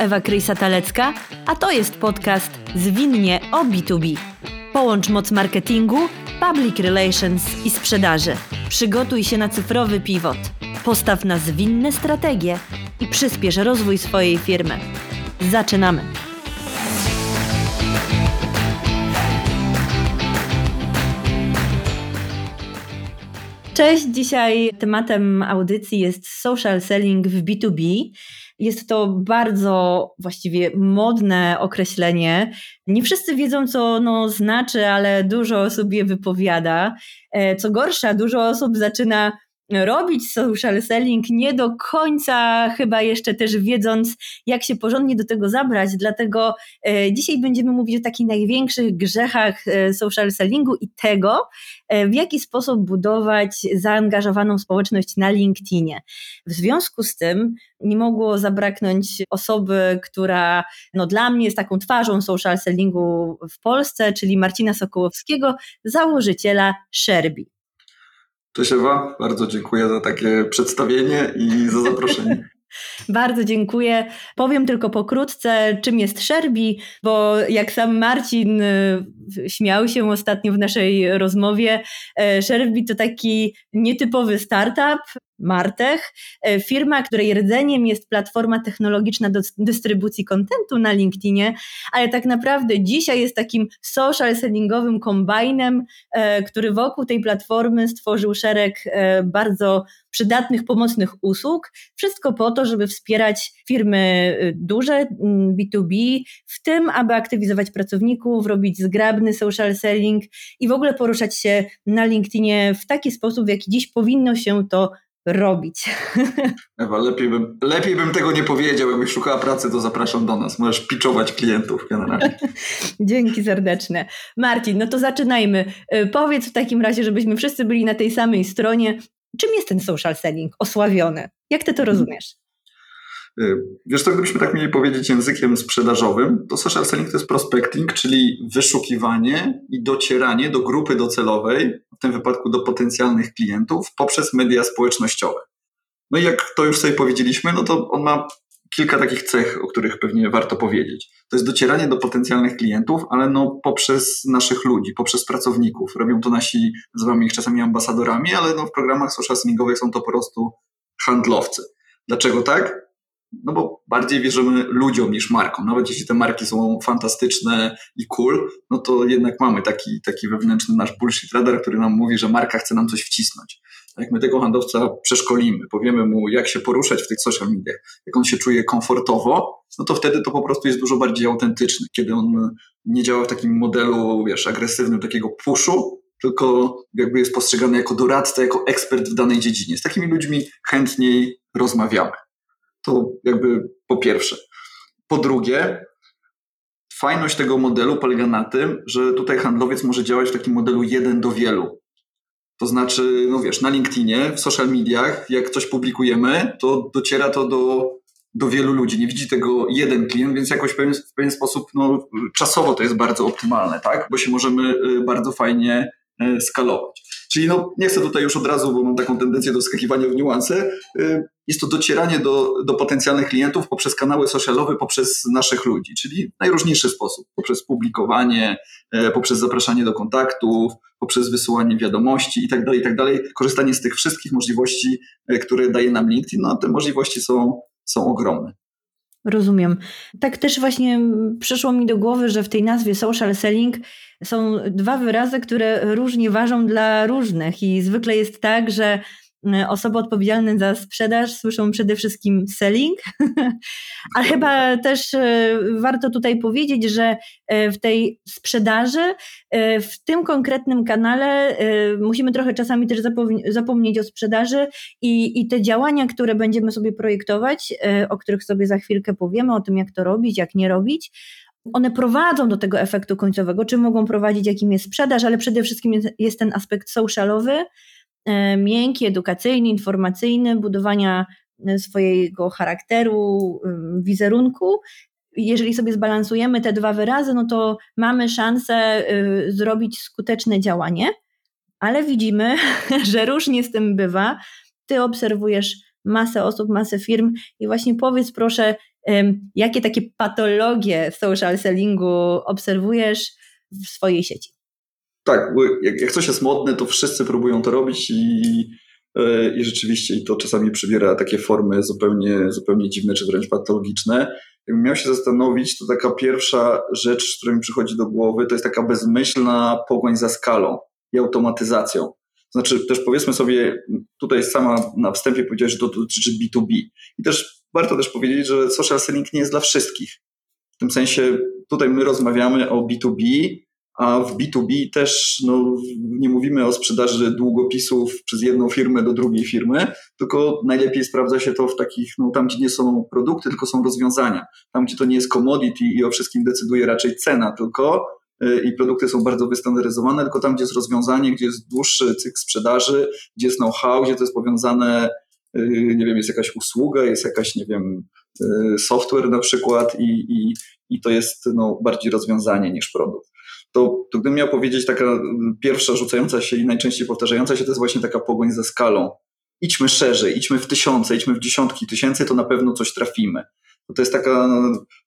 Ewa Krysa-Talecka, a to jest podcast Zwinnie o B2B. Połącz moc marketingu, public relations i sprzedaży. Przygotuj się na cyfrowy pivot. Postaw na zwinne strategie i przyspiesz rozwój swojej firmy. Zaczynamy! Cześć, dzisiaj tematem audycji jest social selling w B2B. Jest to bardzo właściwie modne określenie. Nie wszyscy wiedzą, co ono znaczy, ale dużo osób je wypowiada. E, co gorsza, dużo osób zaczyna robić social selling, nie do końca chyba jeszcze też wiedząc, jak się porządnie do tego zabrać. Dlatego e, dzisiaj będziemy mówić o takich największych grzechach e, social sellingu i tego, e, w jaki sposób budować zaangażowaną społeczność na LinkedInie. W związku z tym nie mogło zabraknąć osoby, która no, dla mnie jest taką twarzą social sellingu w Polsce, czyli Marcina Sokołowskiego, założyciela Sherby. Cześć Ewa, bardzo dziękuję za takie przedstawienie i za zaproszenie. Bardzo dziękuję. Powiem tylko pokrótce, czym jest Sherbi, bo jak sam Marcin y, śmiał się ostatnio w naszej rozmowie, y, Sherbi to taki nietypowy startup, Martech, e, firma, której rdzeniem jest platforma technologiczna do dystrybucji kontentu na LinkedInie, ale tak naprawdę dzisiaj jest takim social sellingowym kombajnem, e, który wokół tej platformy stworzył szereg e, bardzo przydatnych, pomocnych usług. Wszystko po to, żeby wspierać firmy duże, B2B, w tym, aby aktywizować pracowników, robić zgrabny social selling i w ogóle poruszać się na LinkedInie w taki sposób, w jaki dziś powinno się to robić. Ewa, lepiej bym, lepiej bym tego nie powiedział. Jakbyś szukała pracy, to zapraszam do nas. Możesz piczować klientów generalnie. Dzięki serdeczne. Marcin, no to zaczynajmy. Y, powiedz w takim razie, żebyśmy wszyscy byli na tej samej stronie. Czym jest ten social selling osławiony? Jak ty to rozumiesz? Y, wiesz co, gdybyśmy tak mieli powiedzieć językiem sprzedażowym, to social selling to jest prospecting, czyli wyszukiwanie i docieranie do grupy docelowej, w tym wypadku do potencjalnych klientów, poprzez media społecznościowe. No i jak to już sobie powiedzieliśmy, no to on ma kilka takich cech, o których pewnie warto powiedzieć. To jest docieranie do potencjalnych klientów, ale no poprzez naszych ludzi, poprzez pracowników. Robią to nasi, nazywamy ich czasami ambasadorami, ale no w programach social sellingowych są to po prostu handlowcy. Dlaczego tak? No bo bardziej wierzymy ludziom niż markom. Nawet jeśli te marki są fantastyczne i cool, no to jednak mamy taki, taki wewnętrzny nasz bullshit radar, który nam mówi, że marka chce nam coś wcisnąć. A jak my tego handlowca przeszkolimy, powiemy mu, jak się poruszać w tych social mediach, jak on się czuje komfortowo, no to wtedy to po prostu jest dużo bardziej autentyczne, kiedy on nie działa w takim modelu, wiesz, agresywnym takiego puszu, tylko jakby jest postrzegany jako doradca, jako ekspert w danej dziedzinie. Z takimi ludźmi chętniej rozmawiamy. To jakby po pierwsze. Po drugie, fajność tego modelu polega na tym, że tutaj handlowiec może działać w takim modelu jeden do wielu. To znaczy, no wiesz, na LinkedInie, w social mediach, jak coś publikujemy, to dociera to do, do wielu ludzi. Nie widzi tego jeden klient, więc jakoś w pewien, w pewien sposób no, czasowo to jest bardzo optymalne, tak? Bo się możemy y, bardzo fajnie y, skalować. Czyli no, nie chcę tutaj już od razu, bo mam taką tendencję do skakiwania w niuanse. Y, jest to docieranie do, do potencjalnych klientów poprzez kanały socialowe, poprzez naszych ludzi, czyli w najróżniejszy sposób. Poprzez publikowanie, y, poprzez zapraszanie do kontaktów, poprzez wysyłanie wiadomości itd., tak itd. Tak Korzystanie z tych wszystkich możliwości, y, które daje nam LinkedIn, no te możliwości są, są ogromne. Rozumiem. Tak też właśnie przyszło mi do głowy, że w tej nazwie social selling są dwa wyrazy, które różnie ważą dla różnych i zwykle jest tak, że osoby odpowiedzialne za sprzedaż słyszą przede wszystkim selling, ale chyba też e, warto tutaj powiedzieć, że e, w tej sprzedaży, w tym konkretnym kanale musimy trochę czasami też zapomnieć o sprzedaży i, i te działania, które będziemy sobie projektować, o których sobie za chwilkę powiemy, o tym jak to robić, jak nie robić, one prowadzą do tego efektu końcowego, czy mogą prowadzić, jakim jest sprzedaż, ale przede wszystkim jest, ten aspekt socialowy, miękki, edukacyjny, informacyjny, budowania e, swojego charakteru, wizerunku. Jeżeli sobie zbalansujemy te dwa wyrazy, no to mamy szansę e, zrobić skuteczne działanie, ale widzimy, że różnie z tym bywa. Ty obserwujesz masę osób, masę firm i właśnie powiedz proszę, Jakie takie patologie social sellingu obserwujesz w swojej sieci? Tak, jak, jak coś jest modne, to wszyscy próbują to robić i, e, i rzeczywiście i to czasami przybiera takie formy zupełnie, zupełnie dziwne czy wręcz patologiczne. Jakbym miał się zastanowić, to taka pierwsza rzecz, która mi przychodzi do głowy, to jest taka bezmyślna pogoń za skalą i automatyzacją. Znaczy też powiedzmy sobie, tutaj sama na wstępie powiedziałeś, że to dotyczy B2B. I też warto też powiedzieć, że social selling nie jest dla wszystkich. W tym sensie tutaj my rozmawiamy o B2B, a w B2B też no, nie mówimy o sprzedaży długopisów przez jedną firmę do drugiej firmy, tylko najlepiej sprawdza się to w takich, no, tam gdzie nie są produkty, tylko są rozwiązania. Tam gdzie to nie jest commodity i o wszystkim decyduje raczej cena tylko y, i produkty są bardzo wystandaryzowane, tylko tam gdzie jest rozwiązanie, gdzie jest dłuższy cykl sprzedaży, gdzie jest know-how, gdzie to jest powiązane y, nie wiem, jest jakaś usługa, jest jakaś, nie wiem, y, software na przykład i, i, i to jest no, bardziej rozwiązanie niż produkt to, to gdybym miał powiedzieć taka pierwsza rzucająca się i najczęściej powtarzająca się, to jest właśnie taka pogoń za skalą. Idźmy szerzej, idźmy w tysiące, idźmy w dziesiątki tysięcy, to na pewno coś trafimy. To jest taka,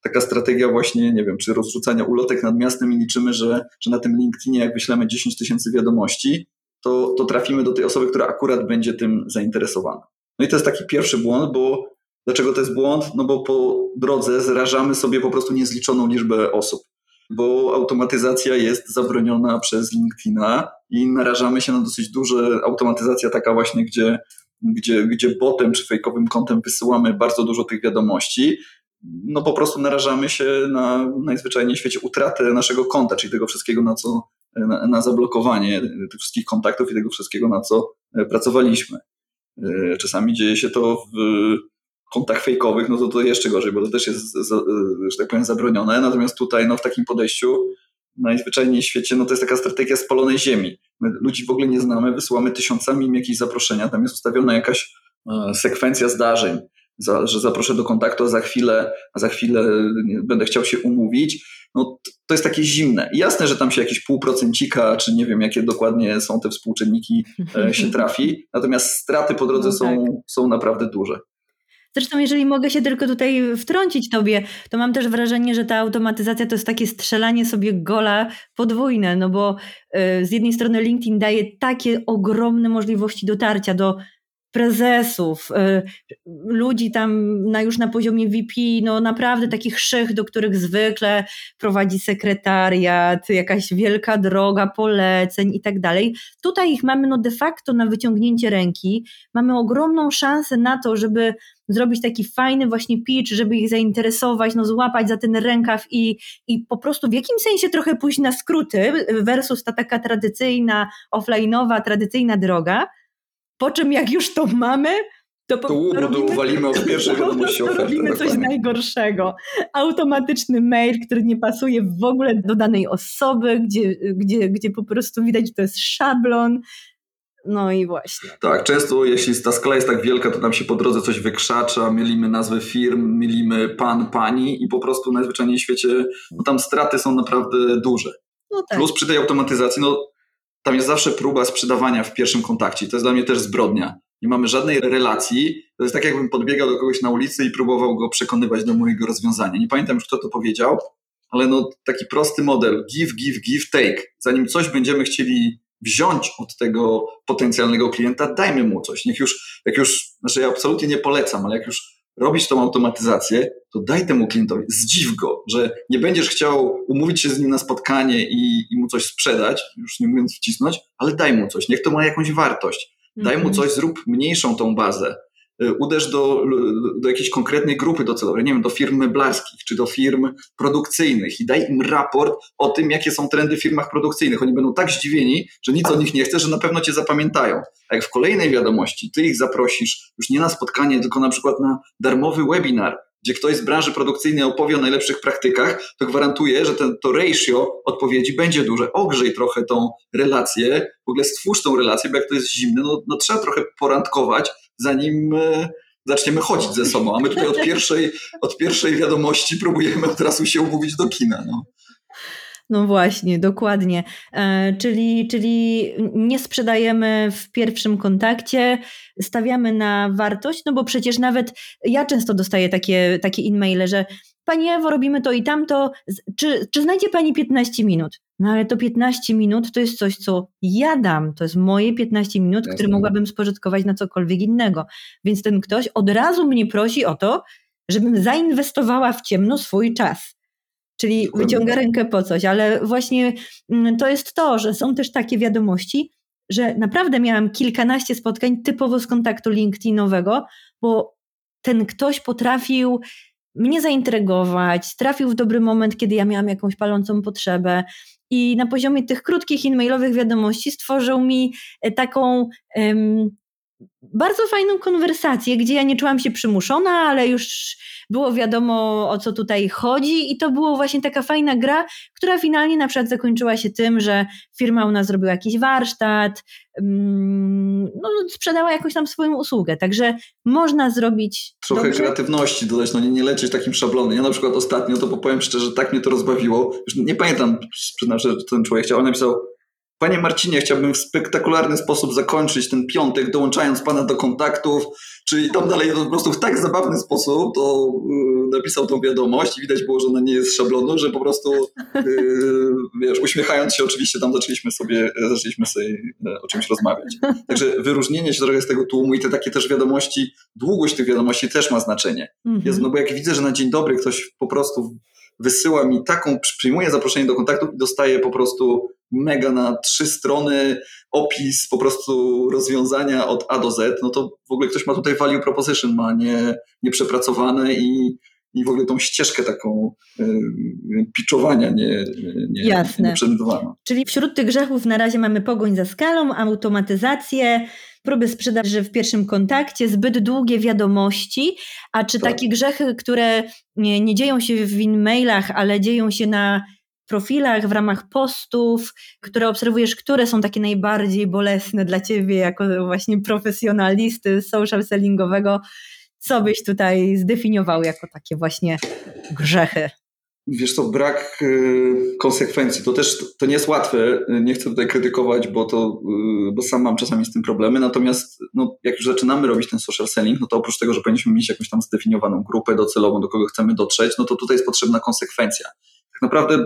taka strategia właśnie, nie wiem, czy rozrzucania ulotek nad miastem i liczymy, że, że na tym LinkedInie jak wyślemy 10 tysięcy wiadomości, to, to trafimy do tej osoby, która akurat będzie tym zainteresowana. No i to jest taki pierwszy błąd, bo dlaczego to jest błąd? No bo po drodze zrażamy sobie po prostu niezliczoną liczbę osób bo automatyzacja jest zabroniona przez LinkedIna i narażamy się na dosyć duże automatyzacja taka właśnie, gdzie, gdzie, gdzie botem czy fejkowym kontem wysyłamy bardzo dużo tych wiadomości, no po prostu narażamy się na najzwyczajniej w świecie utratę naszego konta, czyli tego wszystkiego, na co na, na zablokowanie tych wszystkich kontaktów i tego wszystkiego, na co pracowaliśmy. Czasami dzieje się to w kontach fejkowych, no to to jeszcze gorzej, bo to też jest, że tak powiem, zabronione. Natomiast tutaj, no w takim podejściu najzwyczajniej w świecie, no to jest taka strategia spalonej ziemi. My ludzi w ogóle nie znamy, wysyłamy tysiącami im jakieś zaproszenia, tam jest ustawiona jakaś e, sekwencja zdarzeń, za, że zaproszę do kontaktu, a za chwilę, a za chwilę będę chciał się umówić. No, to jest takie zimne. jasne, że tam się jakieś półprocencika, czy nie wiem, jakie dokładnie są te współczynniki, e, się trafi, natomiast straty po drodze no tak. są, są naprawdę duże. Zresztą, jeżeli mogę się tylko tutaj wtrącić tobie, to mam też wrażenie, że ta automatyzacja to jest takie strzelanie sobie gola podwójne, no bo y, z jednej strony LinkedIn daje takie ogromne możliwości dotarcia do prezesów, y, ludzi tam na, już na poziomie VP, no naprawdę takich szych, do których zwykle prowadzi sekretariat, jakaś wielka droga poleceń i tak dalej. Tutaj ich mamy no de facto na wyciągnięcie ręki. Mamy ogromną szansę na to, żeby zrobić taki fajny właśnie pitch, żeby ich zainteresować, no złapać za ten rękaw i, i po prostu w jakimś sensie trochę pójść na skróty versus ta taka tradycyjna, offline'owa, tradycyjna droga, po czym jak już to mamy, to, to, to robimy, uwalimy od pierwszej wiadomości oferty. Robimy coś najgorszego. Automatyczny mail, który nie pasuje w ogóle do danej osoby, gdzie, gdzie, gdzie po prostu widać, że to jest szablon. No i właśnie. Tak, często jeśli ta skala jest tak wielka, to nam się po drodze coś wykrzacza, mylimy nazwy firm, mylimy pan, pani i po prostu najzwyczajniej w świecie, no tam straty są naprawdę duże. No tak. Plus przy tej automatyzacji, no tam jest zawsze próba sprzedawania w pierwszym kontakcie. To jest dla mnie też zbrodnia. Nie mamy żadnej relacji. To jest tak, jakbym podbiegał do kogoś na ulicy i próbował go przekonywać do mojego rozwiązania. Nie pamiętam już, kto to powiedział, ale no taki prosty model. Give, give, give, take. Zanim coś będziemy chcieli wziąć od tego potencjalnego klienta, dajmy mu coś. Niech już, jak już, znaczy ja absolutnie nie polecam, ale jak już robisz tą automatyzację, to daj temu klientowi, zdziw go, że nie będziesz chciał umówić się z nim na spotkanie i, i mu coś sprzedać, już nie mówiąc wcisnąć, ale daj mu coś, niech to ma jakąś wartość. Daj mu mhm. coś, zrób mniejszą tą bazę. Y, uderz do, do jakiejś konkretnej grupy docelowej, nie wiem, do firm meblarskich czy do firm produkcyjnych i daj im raport o tym, jakie są trendy w firmach produkcyjnych. Oni będą tak zdziwieni, że nic o nich nie chce, że na pewno cię zapamiętają. A jak w kolejnej wiadomości ty ich zaprosisz już nie na spotkanie, tylko na przykład na darmowy webinar, gdzie ktoś z branży produkcyjnej opowie o najlepszych praktykach, to gwarantuję, że ten, to ratio odpowiedzi będzie duże. Ogrzej trochę tą relację, w ogóle stwórz tą relację, bo jak to jest zimne, no, no trzeba trochę porandkować, zanim e, zaczniemy chodzić ze sobą. A my tutaj od pierwszej, od pierwszej wiadomości próbujemy od razu się umówić do kina. No. No właśnie, dokładnie. E, czyli, czyli nie sprzedajemy w pierwszym kontakcie, stawiamy na wartość, no bo przecież nawet ja często dostaję takie, takie e-maile, że Pani Ewo, robimy to i tamto, czy, czy znajdzie Pani 15 minut? No ale to 15 minut to jest coś, co ja dam, to jest moje 15 minut, Jasne. które mogłabym spożytkować na cokolwiek innego. Więc ten ktoś od razu mnie prosi o to, żebym zainwestowała w ciemno swój czas. Czyli wyciąga rękę po coś, ale właśnie mm, to jest to, że są też takie wiadomości, że naprawdę miałam kilkanaście spotkań typowo z kontaktu LinkedInowego, bo ten ktoś potrafił mnie zaintrygować, trafił w dobry moment, kiedy ja miałam jakąś palącą potrzebę. I na poziomie tych krótkich e-mailowych wiadomości stworzył mi e, taką bardzo fajną konwersację, gdzie ja nie czułam się przymuszona, ale już było wiadomo o co tutaj chodzi i to było właśnie taka fajna gra, która finalnie na przykład zakończyła się tym, że firma u nas zrobiła jakiś warsztat, mm, no, sprzedała jakąś tam swoją usługę, także można zrobić... Trochę dobrze. kreatywności dodać, no nie, nie lecieć takim szablonem. Ja na przykład ostatnio, to powiem szczerze, tak mnie to rozbawiło, już nie pamiętam, przyznam, że ten człowiek chciał, on napisał Panie Marcinie, chciałbym w spektakularny sposób zakończyć ten piątek, dołączając Pana do kontaktów, czyli tam dalej po prostu w tak zabawny sposób to yy, napisał tą wiadomość i widać było, że ona nie jest szablonu, że po prostu yy, wiesz, uśmiechając się oczywiście tam zaczęliśmy sobie, zaczęliśmy sobie yy, o czymś rozmawiać. Także wyróżnienie się trochę z tego tłumu i te takie też wiadomości, długość tych wiadomości też ma znaczenie. Jest, no bo jak widzę, że na dzień dobry ktoś po prostu wysyła mi taką, przyjmuje zaproszenie do kontaktu i dostaje po prostu mega na trzy strony opis po prostu rozwiązania od A do Z, no to w ogóle ktoś ma tutaj value proposition, ma nie, nieprzepracowane i, i w ogóle tą ścieżkę taką y, piczowania nie, nie, Jasne. nie Czyli wśród tych grzechów na razie mamy pogoń za skalą, automatyzację, próby sprzedaży w pierwszym kontakcie, zbyt długie wiadomości, a czy tak. takie grzechy, które nie, nie dzieją się w e-mailach, ale dzieją się na profilach, w ramach postów, które obserwujesz, które są takie najbardziej bolesne dla ciebie jako właśnie profesjonalisty social sellingowego, co byś tutaj zdefiniował jako takie właśnie grzechy? Wiesz co, brak y, konsekwencji, to też to nie jest łatwe, nie chcę tutaj krytykować, bo to, y, bo sam mam czasami z tym problemy, natomiast no, jak już zaczynamy robić ten social selling, no to oprócz tego, że powinniśmy mieć jakąś tam zdefiniowaną grupę docelową, do kogo chcemy dotrzeć, no to tutaj jest potrzebna konsekwencja. Tak naprawdę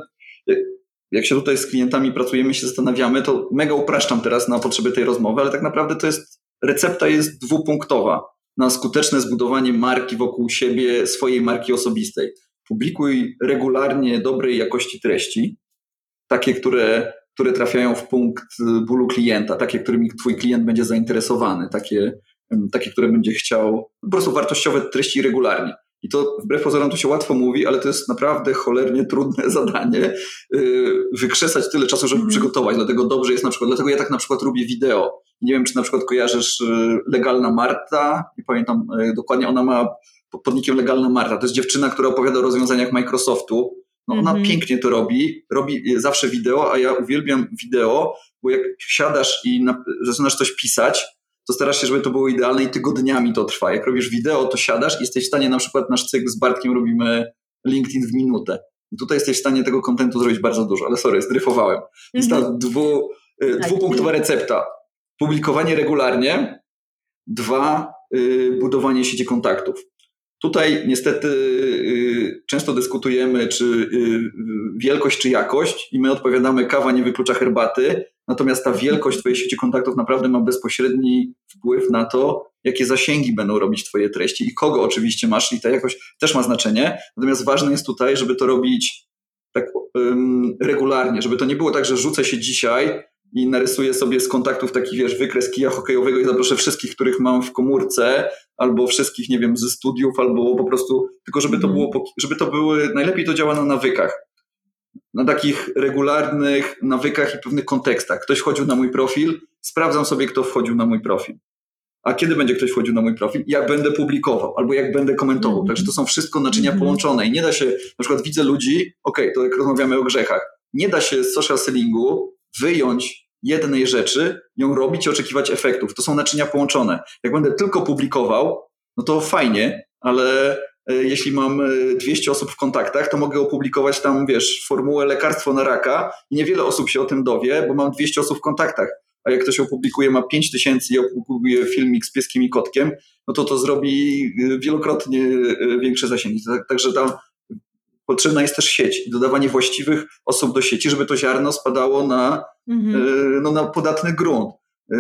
jak się tutaj z klientami pracujemy, się zastanawiamy, to mega upraszczam teraz na potrzeby tej rozmowy, ale tak naprawdę to jest, recepta jest dwupunktowa. Na skuteczne zbudowanie marki wokół siebie, swojej marki osobistej. Publikuj regularnie dobrej jakości treści, takie, które, które trafiają w punkt bólu klienta, takie, którymi twój klient będzie zainteresowany, takie, takie które będzie chciał, po prostu wartościowe treści regularnie. I to wbrew pozorom to się łatwo mówi, ale to jest naprawdę cholernie trudne zadanie, yy, wykrzesać tyle czasu, żeby mm. przygotować. Dlatego dobrze jest na przykład, dlatego ja tak na przykład lubię wideo. Nie wiem, czy na przykład kojarzysz yy, Legalna Marta, nie pamiętam yy, dokładnie, ona ma pod nikiem Legalna Marta. To jest dziewczyna, która opowiada o rozwiązaniach Microsoftu. No, ona mm -hmm. pięknie to robi, robi zawsze wideo, a ja uwielbiam wideo, bo jak siadasz i na, zaczynasz coś pisać, to starasz się, żeby to było idealne i tygodniami to trwa. Jak robisz wideo, to siadasz i jesteś w stanie, na przykład nasz cykl z Bartkiem robimy LinkedIn w minutę. I tutaj jesteś w stanie tego kontentu zrobić bardzo dużo, ale sorry, zdryfowałem. Jest ta mhm. dwu, y, tak. dwupunktowa recepta. Publikowanie regularnie, dwa, y, budowanie sieci kontaktów. Tutaj niestety y, często dyskutujemy, czy wielkość, czy jakość, i my odpowiadamy, kawa nie wyklucza herbaty. Natomiast ta wielkość Twojej sieci kontaktów naprawdę ma bezpośredni wpływ na to, jakie zasięgi będą robić Twoje treści i kogo oczywiście masz, i ta jakość też ma znaczenie. Natomiast ważne jest tutaj, żeby to robić tak um, regularnie, żeby to nie było tak, że rzucę się dzisiaj i narysuję sobie z kontaktów taki, wiesz, wykres kija hokejowego i zaproszę wszystkich, których mam w komórce, albo wszystkich, nie wiem, ze studiów, albo po prostu, tylko żeby to mhm. było, żeby to były, najlepiej to działa na nawykach na takich regularnych nawykach i pewnych kontekstach. Ktoś wchodził na mój profil, sprawdzam sobie, kto wchodził na mój profil. A kiedy będzie ktoś wchodził na mój profil? Jak będę publikował, albo jak będę komentował. Mm. Także to są wszystko naczynia mm. połączone i nie da się, na przykład widzę ludzi, ok, to jak rozmawiamy o grzechach, nie da się z social sellingu wyjąć jednej rzeczy, ją robić i oczekiwać efektów. To są naczynia połączone. Jak będę tylko publikował, no to fajnie, ale jeśli mam 200 osób w kontaktach, to mogę opublikować tam, wiesz, formułę lekarstwo na raka i niewiele osób się o tym dowie, bo mam 200 osób w kontaktach. A jak ktoś opublikuje, ma 5000 i opublikuje filmik z pieskiem i kotkiem, no to to zrobi wielokrotnie większe zasięgi. Także tam potrzebna jest też sieć i dodawanie właściwych osób do sieci, żeby to ziarno spadało na, mhm. no, na podatny grunt.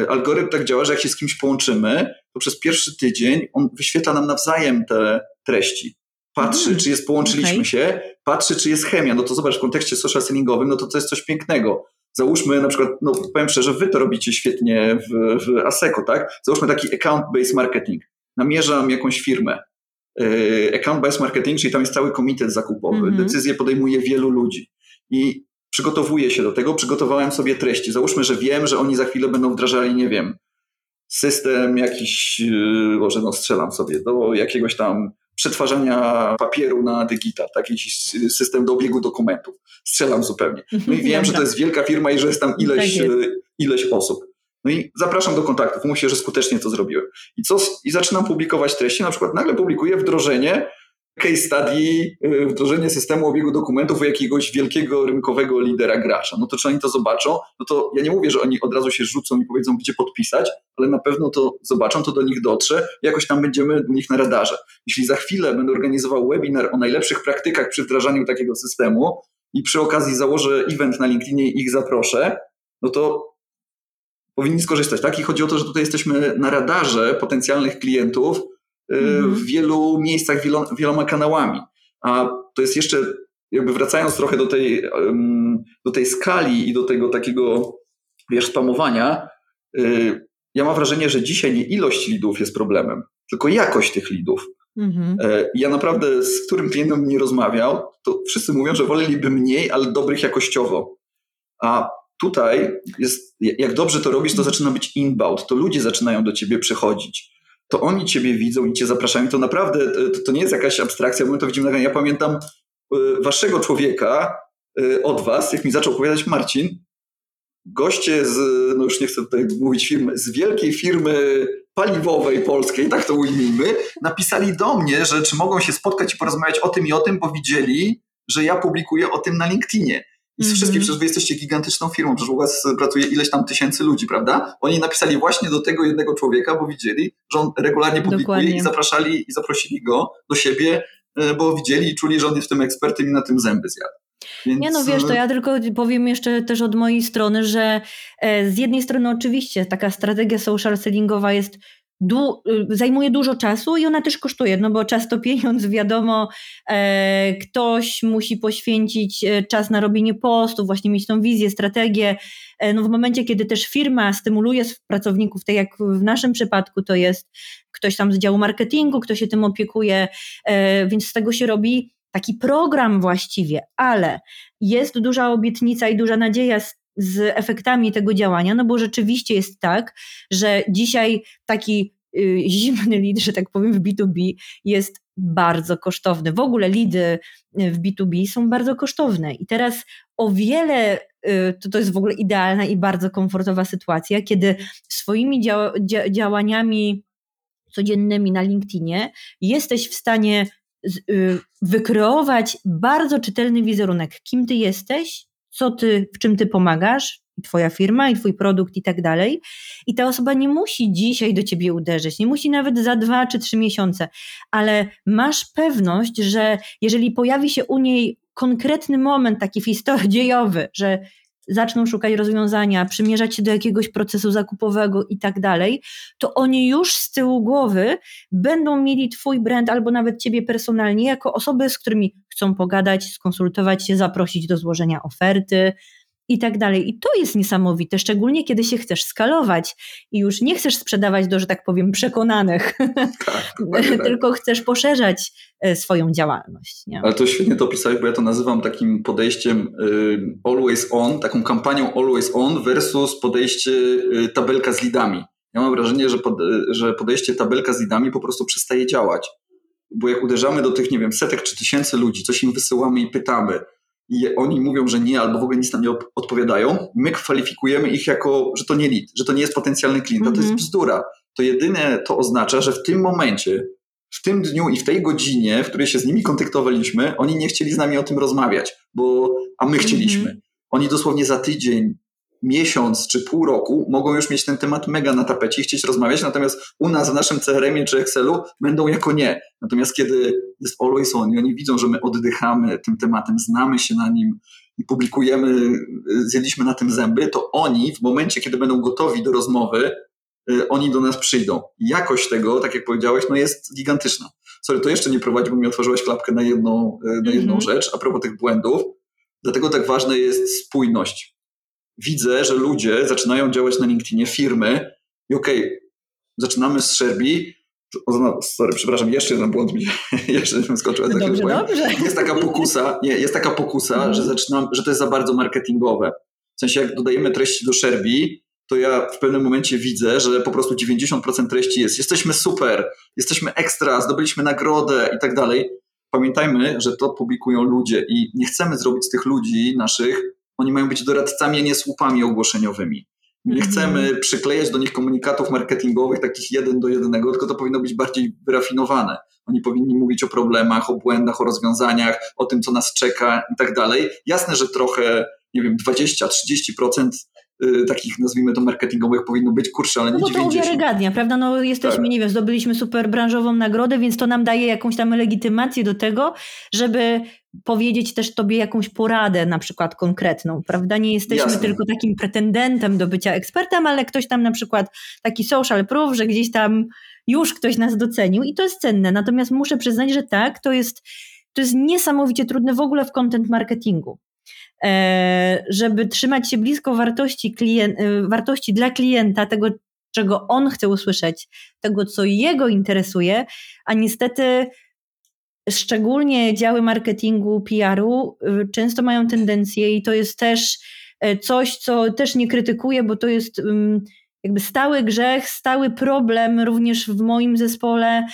Algorytm tak działa, że jak się z kimś połączymy, to przez pierwszy tydzień on wyświetla nam nawzajem te treści. Patrzy, mm. czy jest, połączyliśmy okay. się, patrzy, czy jest chemia. No to zobacz, w kontekście social sellingowym, no to to jest coś pięknego. Załóżmy na przykład, no powiem szczerze, wy to robicie świetnie w, w ASECO, tak? Załóżmy taki account-based marketing. Namierzam jakąś firmę. Y, account-based marketing, czyli tam jest cały komitet zakupowy. Mm -hmm. Decyzje podejmuje wielu ludzi. I przygotowuję się do tego, przygotowałem sobie treści. Załóżmy, że wiem, że oni za chwilę będą wdrażali, nie wiem, system jakiś, yy, może no strzelam sobie, do jakiegoś tam przetwarzania papieru na digital, tak? jakiś system do obiegu dokumentów. Strzelam zupełnie. No i wiem, że to jest wielka firma i że jest tam ileś, tak jest. Yy, ileś osób. No i zapraszam do kontaktów. Mówię, że skutecznie to zrobiłem. I, co, I zaczynam publikować treści. Na przykład nagle publikuję wdrożenie case study, y, wdrożenie systemu obiegu dokumentów u jakiegoś wielkiego rynkowego lidera gracza. No to czy oni to zobaczą? No to ja nie mówię, że oni od razu się rzucą i powiedzą, gdzie podpisać, ale na pewno to zobaczą, to do nich dotrze, jakoś tam będziemy u nich na radarze. Jeśli za chwilę będę organizował webinar o najlepszych praktykach przy wdrażaniu takiego systemu i przy okazji założę event na LinkedInie i ich zaproszę, no to powinni skorzystać, tak? I chodzi o to, że tutaj jesteśmy na radarze potencjalnych klientów. W wielu miejscach, wieloma kanałami. A to jest jeszcze, jakby wracając trochę do tej, do tej skali i do tego takiego, wiesz, spamowania, y, ja mam wrażenie, że dzisiaj nie ilość lidów jest problemem, tylko jakość tych lidów. Mhm. E, ja naprawdę z którym klientem nie rozmawiał, to wszyscy mówią, że woleliby mniej, ale dobrych jakościowo. A tutaj jest, jak dobrze to robisz, to zaczyna być inbound, to ludzie zaczynają do ciebie przychodzić to oni ciebie widzą i cię zapraszają. To naprawdę, to, to nie jest jakaś abstrakcja, my to widzimy Ja pamiętam y, waszego człowieka y, od was, jak mi zaczął opowiadać Marcin, goście z, no już nie chcę tutaj mówić firmy, z wielkiej firmy paliwowej polskiej, tak to ujmijmy, napisali do mnie, że czy mogą się spotkać i porozmawiać o tym i o tym, bo widzieli, że ja publikuję o tym na LinkedInie. I z wszystkich, przecież wy jesteście gigantyczną firmą, przecież u was pracuje ileś tam tysięcy ludzi, prawda? Oni napisali właśnie do tego jednego człowieka, bo widzieli, że on regularnie publikuje Dokładnie. i zapraszali i zaprosili go do siebie, e, bo widzieli i czuli, że on jest w tym ekspertem i na tym zęby zjadł. Więc... Nie no wiesz, to ja tylko powiem jeszcze też od mojej strony, że e, z jednej strony oczywiście taka strategia social sellingowa jest du zajmuje dużo czasu i ona też kosztuje, no bo czas to pieniądz, wiadomo, e, ktoś musi poświęcić e, czas na robienie postów, właśnie mieć tą wizję, strategię. E, no w momencie, kiedy też firma stymuluje pracowników, tak jak w naszym przypadku to jest ktoś tam z działu marketingu, kto się tym opiekuje, e, więc z tego się robi taki program właściwie, ale jest duża obietnica i duża nadzieja z efektami tego działania, no bo rzeczywiście jest tak, że dzisiaj taki y, zimny lead, że tak powiem, w B2B jest bardzo kosztowny. W ogóle lidy w B2B są bardzo kosztowne. I teraz o wiele, y, to, to jest w ogóle idealna i bardzo komfortowa sytuacja, kiedy swoimi dzia dzia działaniami codziennymi na LinkedInie jesteś w stanie y, wykreować bardzo czytelny wizerunek, kim ty jesteś, co ty, w czym ty pomagasz, i twoja firma, i twój produkt i tak dalej. I ta osoba nie musi dzisiaj do ciebie uderzyć, nie musi nawet za dwa czy trzy miesiące, ale masz pewność, że jeżeli pojawi się u niej konkretny moment taki historii dziejowy, że zaczną szukać rozwiązania, przymierzać się do jakiegoś procesu zakupowego i tak dalej, to oni już z tyłu głowy będą mieli Twój brand albo nawet Ciebie personalnie jako osoby, z którymi chcą pogadać, skonsultować się, zaprosić do złożenia oferty, i tak dalej. I to jest niesamowite, szczególnie kiedy się chcesz skalować i już nie chcesz sprzedawać do, że tak powiem, przekonanych, tak, tak. tylko chcesz poszerzać e, swoją działalność. Nie? Ale to świetnie to opisałeś, bo ja to nazywam takim podejściem y, always on, taką kampanią always on versus podejście y, tabelka z lidami. Ja mam wrażenie, że, pod, że podejście tabelka z lidami po prostu przestaje działać. Bo jak uderzamy do tych, nie wiem, setek czy tysięcy ludzi, coś im wysyłamy i pytamy, i oni mówią, że nie, albo w ogóle nic nam nie odpowiadają, my kwalifikujemy ich jako, że to nie lead, że to nie jest potencjalny klient. Mm -hmm. To jest mhm. bzdura. To jedyne to oznacza, że w tym momencie w tym dniu i w tej godzinie, w której się z nimi kontaktowaliśmy, oni nie chcieli z nami o tym rozmawiać, bo, a my chcieliśmy. Mm -hmm. Oni dosłownie za tydzień, miesiąc czy pół roku mogą już mieć ten temat mega na tapecie i chcieć rozmawiać, natomiast u nas w naszym CRM-ie czy Excelu będą jako nie. Natomiast kiedy jest always on i oni widzą, że my oddychamy tym tematem, znamy się na nim i publikujemy, zjedliśmy na tym zęby, to oni w momencie, kiedy będą gotowi do rozmowy, y, oni do nas przyjdą. Jakość tego, tak jak powiedziałeś, no jest gigantyczna. Sorry, to jeszcze nie prowadzi, bo mi otworzyłaś klapkę na jedną, y, na jedną mm -hmm. rzecz a propos tych błędów. Dlatego tak ważna jest spójność widzę, że ludzie zaczynają działać na LinkedInie, firmy i okej, okay, zaczynamy z Szerbi, no, sorry, przepraszam, jeszcze jeden błąd mi jeszcze bym skoczył. No dobrze, dobrze. Jest taka pokusa, nie, jest taka pokusa, mhm. że zaczynam, że to jest za bardzo marketingowe. W sensie jak dodajemy treści do Szerbi, to ja w pewnym momencie widzę, że po prostu 90% treści jest jesteśmy super, jesteśmy ekstra, zdobyliśmy nagrodę i tak dalej. Pamiętajmy, że to publikują ludzie i nie chcemy zrobić z tych ludzi naszych oni mają być doradcami, a nie słupami ogłoszeniowymi. Nie -hmm. chcemy przyklejać do nich komunikatów marketingowych takich jeden do jednego, tylko to powinno być bardziej wyrafinowane. Oni powinni mówić o problemach, o błędach, o rozwiązaniach, o tym, co nas czeka i tak dalej. Jasne, że trochę, nie wiem, 20-30% Y, takich, nazwijmy to, marketingowych powinno być, kurczę, ale nie no bo 90. to uwiarygadnia, prawda? No jesteśmy, tak. nie wiem, zdobyliśmy super branżową nagrodę, więc to nam daje jakąś tam legitymację do tego, żeby powiedzieć też tobie jakąś poradę na przykład konkretną, prawda? Nie jesteśmy Jasne. tylko takim pretendentem do bycia ekspertem, ale ktoś tam na przykład taki social proof, że gdzieś tam już ktoś nas docenił i to jest cenne. Natomiast muszę przyznać, że tak, to jest, to jest niesamowicie trudne w ogóle w content marketingu. E, żeby trzymać się blisko wartości, klient, e, wartości dla klienta, tego, czego on chce usłyszeć, tego, co jego interesuje, a niestety szczególnie działy marketingu, PR-u e, często mają tendencję i to jest też coś, co też nie krytykuję, bo to jest jakby stały grzech, stały problem również w moim zespole,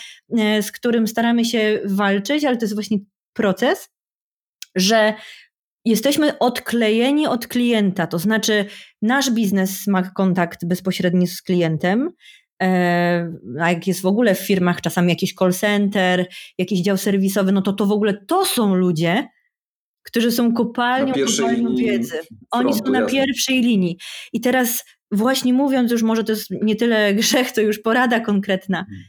z którym staramy się walczyć, ale to jest właśnie proces, że jesteśmy odklejeni od klienta, to znaczy nasz biznes ma kontakt bezpośredni z klientem, e, a jak jest w ogóle w firmach czasami jakiś call center, jakiś dział serwisowy, no to to w ogóle to są ludzie, którzy są kopalnią, kopalnią wiedzy. Oni są na jasne. pierwszej linii. I teraz właśnie mówiąc już, może to jest nie tyle grzech, to już porada konkretna. Hmm.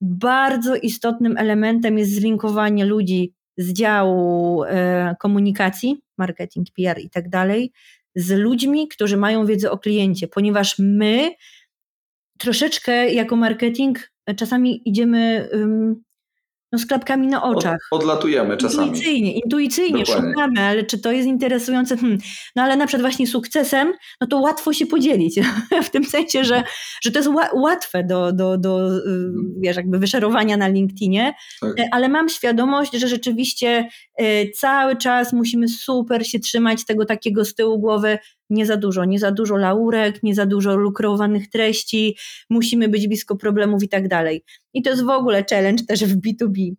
Bardzo istotnym elementem jest zlinkowanie ludzi z działu e, komunikacji, marketing, PR i tak dalej, z ludźmi, którzy mają wiedzę o kliencie, ponieważ my troszeczkę jako marketing czasami idziemy no, z klapkami na oczach. Od, odlatujemy czasami. Intuicyjnie, intuicyjnie Dokładnie. szukamy, ale czy to jest interesujące? Hmm. No ale na przykład właśnie sukcesem, no to łatwo się podzielić. w tym sensie, że, że to jest łatwe do, do, do y, mhm. wiesz, jakby wyszerowania na LinkedInie, tak. E, ale mam świadomość, że rzeczywiście y, cały czas musimy super się trzymać tego takiego z tyłu głowy, nie za dużo, nie za dużo laurek, nie za dużo lukrowanych treści, musimy być blisko problemów i tak dalej. I to jest w ogóle challenge też w B2B.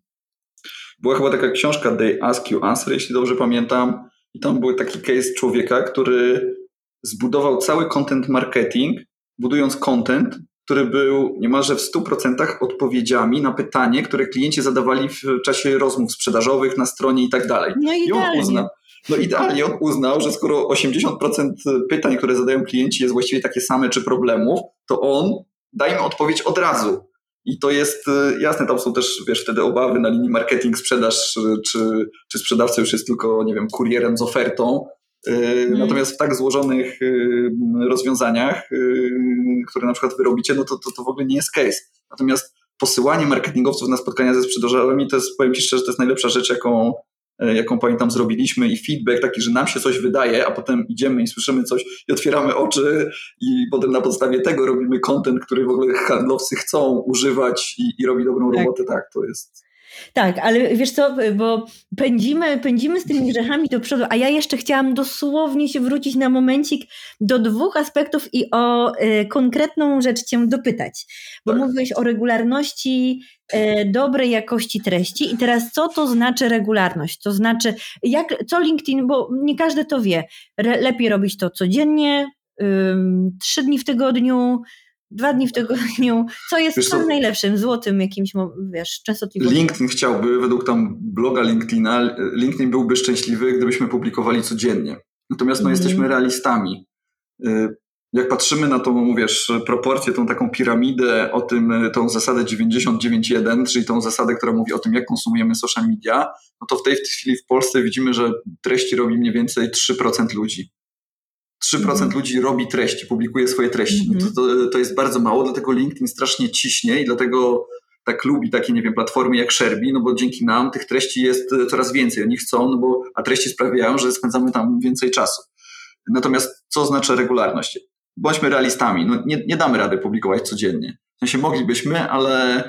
Była chyba taka książka They Ask You Answer, jeśli dobrze pamiętam, i tam był taki case człowieka, który zbudował cały content marketing, budując content, który był niemalże w 100% odpowiedziami na pytanie, które klienci zadawali w czasie rozmów sprzedażowych na stronie i tak dalej. No i on uznał, no idealnie on uznał, że skoro 80% pytań, które zadają klienci jest właściwie takie same czy problemów, to on da im odpowiedź od razu. I to jest y, jasne, tam są też, wiesz, wtedy obawy na linii marketing, sprzedaż, y, czy, czy sprzedawca już jest tylko, nie wiem, kurierem z ofertą. Mm. Natomiast w tak złożonych rozwiązaniach, które na przykład wy robicie, no to, to, to w ogóle nie jest case. Natomiast posyłanie marketingowców na spotkania ze sprzedażarzami, to jest, powiem Ci szczerze, to jest najlepsza rzecz, jaką, jaką pamiętam zrobiliśmy i feedback taki, że nam się coś wydaje, a potem idziemy i słyszymy coś i otwieramy oczy i potem na podstawie tego robimy content, który w ogóle handlowcy chcą używać i, i robi dobrą tak. robotę. Tak, to jest tak, ale wiesz co, bo pędzimy, pędzimy z tymi grzechami do przodu, a ja jeszcze chciałam dosłownie się wrócić na momencik do dwóch aspektów i o y, konkretną rzecz cię dopytać. Bo tak. mówiłeś o regularności y, dobrej jakości treści i teraz co to znaczy regularność? To znaczy, jak, co LinkedIn, bo nie każdy to wie, Re, lepiej robić to codziennie, y, trzy dni w tygodniu, dwa dni w tygodniu. Co jest wiesz, co? najlepszym, złotym jakimś, wiesz, częstotliwością? LinkedIn chciałby, według tam bloga LinkedIna, LinkedIn byłby szczęśliwy, gdybyśmy publikowali codziennie. Natomiast no, mm. jesteśmy realistami. Y, jak patrzymy na tą, wiesz, proporcję, tą taką piramidę, o tym, tą zasadę 99.1, czyli tą zasadę, która mówi o tym, jak konsumujemy social media, no to w tej chwili w Polsce widzimy, że treści robi mniej więcej 3% ludzi. 3% mm. ludzi robi treści, publikuje swoje treści. No to, mhm. to, to jest bardzo mało, dlatego LinkedIn strasznie ciśnie i dlatego tak lubi takie, nie wiem, platformy jak Sherby, no bo dzięki nam tych treści jest coraz więcej. Oni chcą, no bo, a treści sprawiają, że spędzamy tam więcej czasu. Natomiast co oznacza regularność? Bądźmy realistami, no nie, nie damy rady publikować codziennie. W sensie moglibyśmy, ale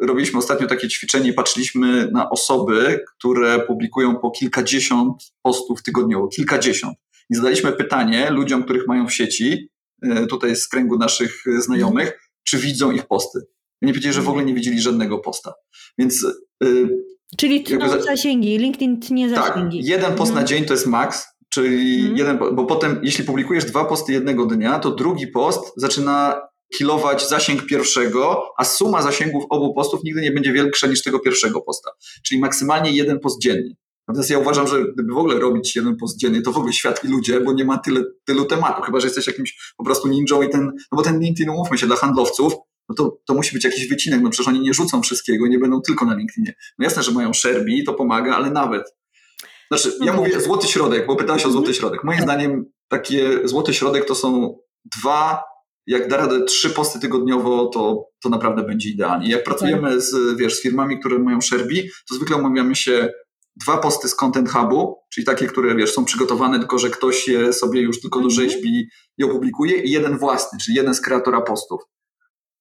robiliśmy ostatnio takie ćwiczenie, patrzyliśmy na osoby, które publikują po kilkadziesiąt postów tygodniowo, kilkadziesiąt. I zadaliśmy pytanie ludziom, których mają w sieci, e, tutaj z kręgu naszych znajomych, czy widzą ich posty. Nie powiedzieli, że w ogóle nie widzieli żadnego posta. Więc. Yy, Czyli tną za... zasięgi, LinkedIn tnie tak, zasięgi. Tak, jeden post mhm. na dzień to jest maks, czyli mhm. jeden, bo potem, jeśli publikujesz dwa posty jednego dnia, to drugi post zaczyna kilować zasięg pierwszego, a suma zasięgów obu postów nigdy nie będzie większa niż tego pierwszego posta. Czyli maksymalnie jeden post dziennie. Natomiast ja uważam, że gdyby w ogóle robić jeden post dziennie, to w ogóle świat i ludzie, bo nie ma tyle, tylu tematów, chyba że jesteś jakimś po prostu ninją i ten, no bo ten LinkedIn, umówmy się, dla handlowców, no to, to musi być jakiś wycinek, no przecież oni nie rzucą wszystkiego, nie będą tylko na LinkedInie. No jasne, że mają Sherby, to pomaga, ale nawet. Znaczy, ja mhm. mówię złoty środek, bo pytałeś o złoty mhm. środek. Moim zdaniem takie złoty środek to są dwa, jak da radę trzy posty tygodniowo, to, to naprawdę będzie idealnie. Jak pracujemy z, wiesz, z firmami, które mają Sherby, to zwykle umawiamy się dwa posty z Content Hubu, czyli takie, które wiesz, są przygotowane, tylko że ktoś je sobie już tylko do mhm. rzeźbi i opublikuje, i jeden własny, czyli jeden z kreatora postów.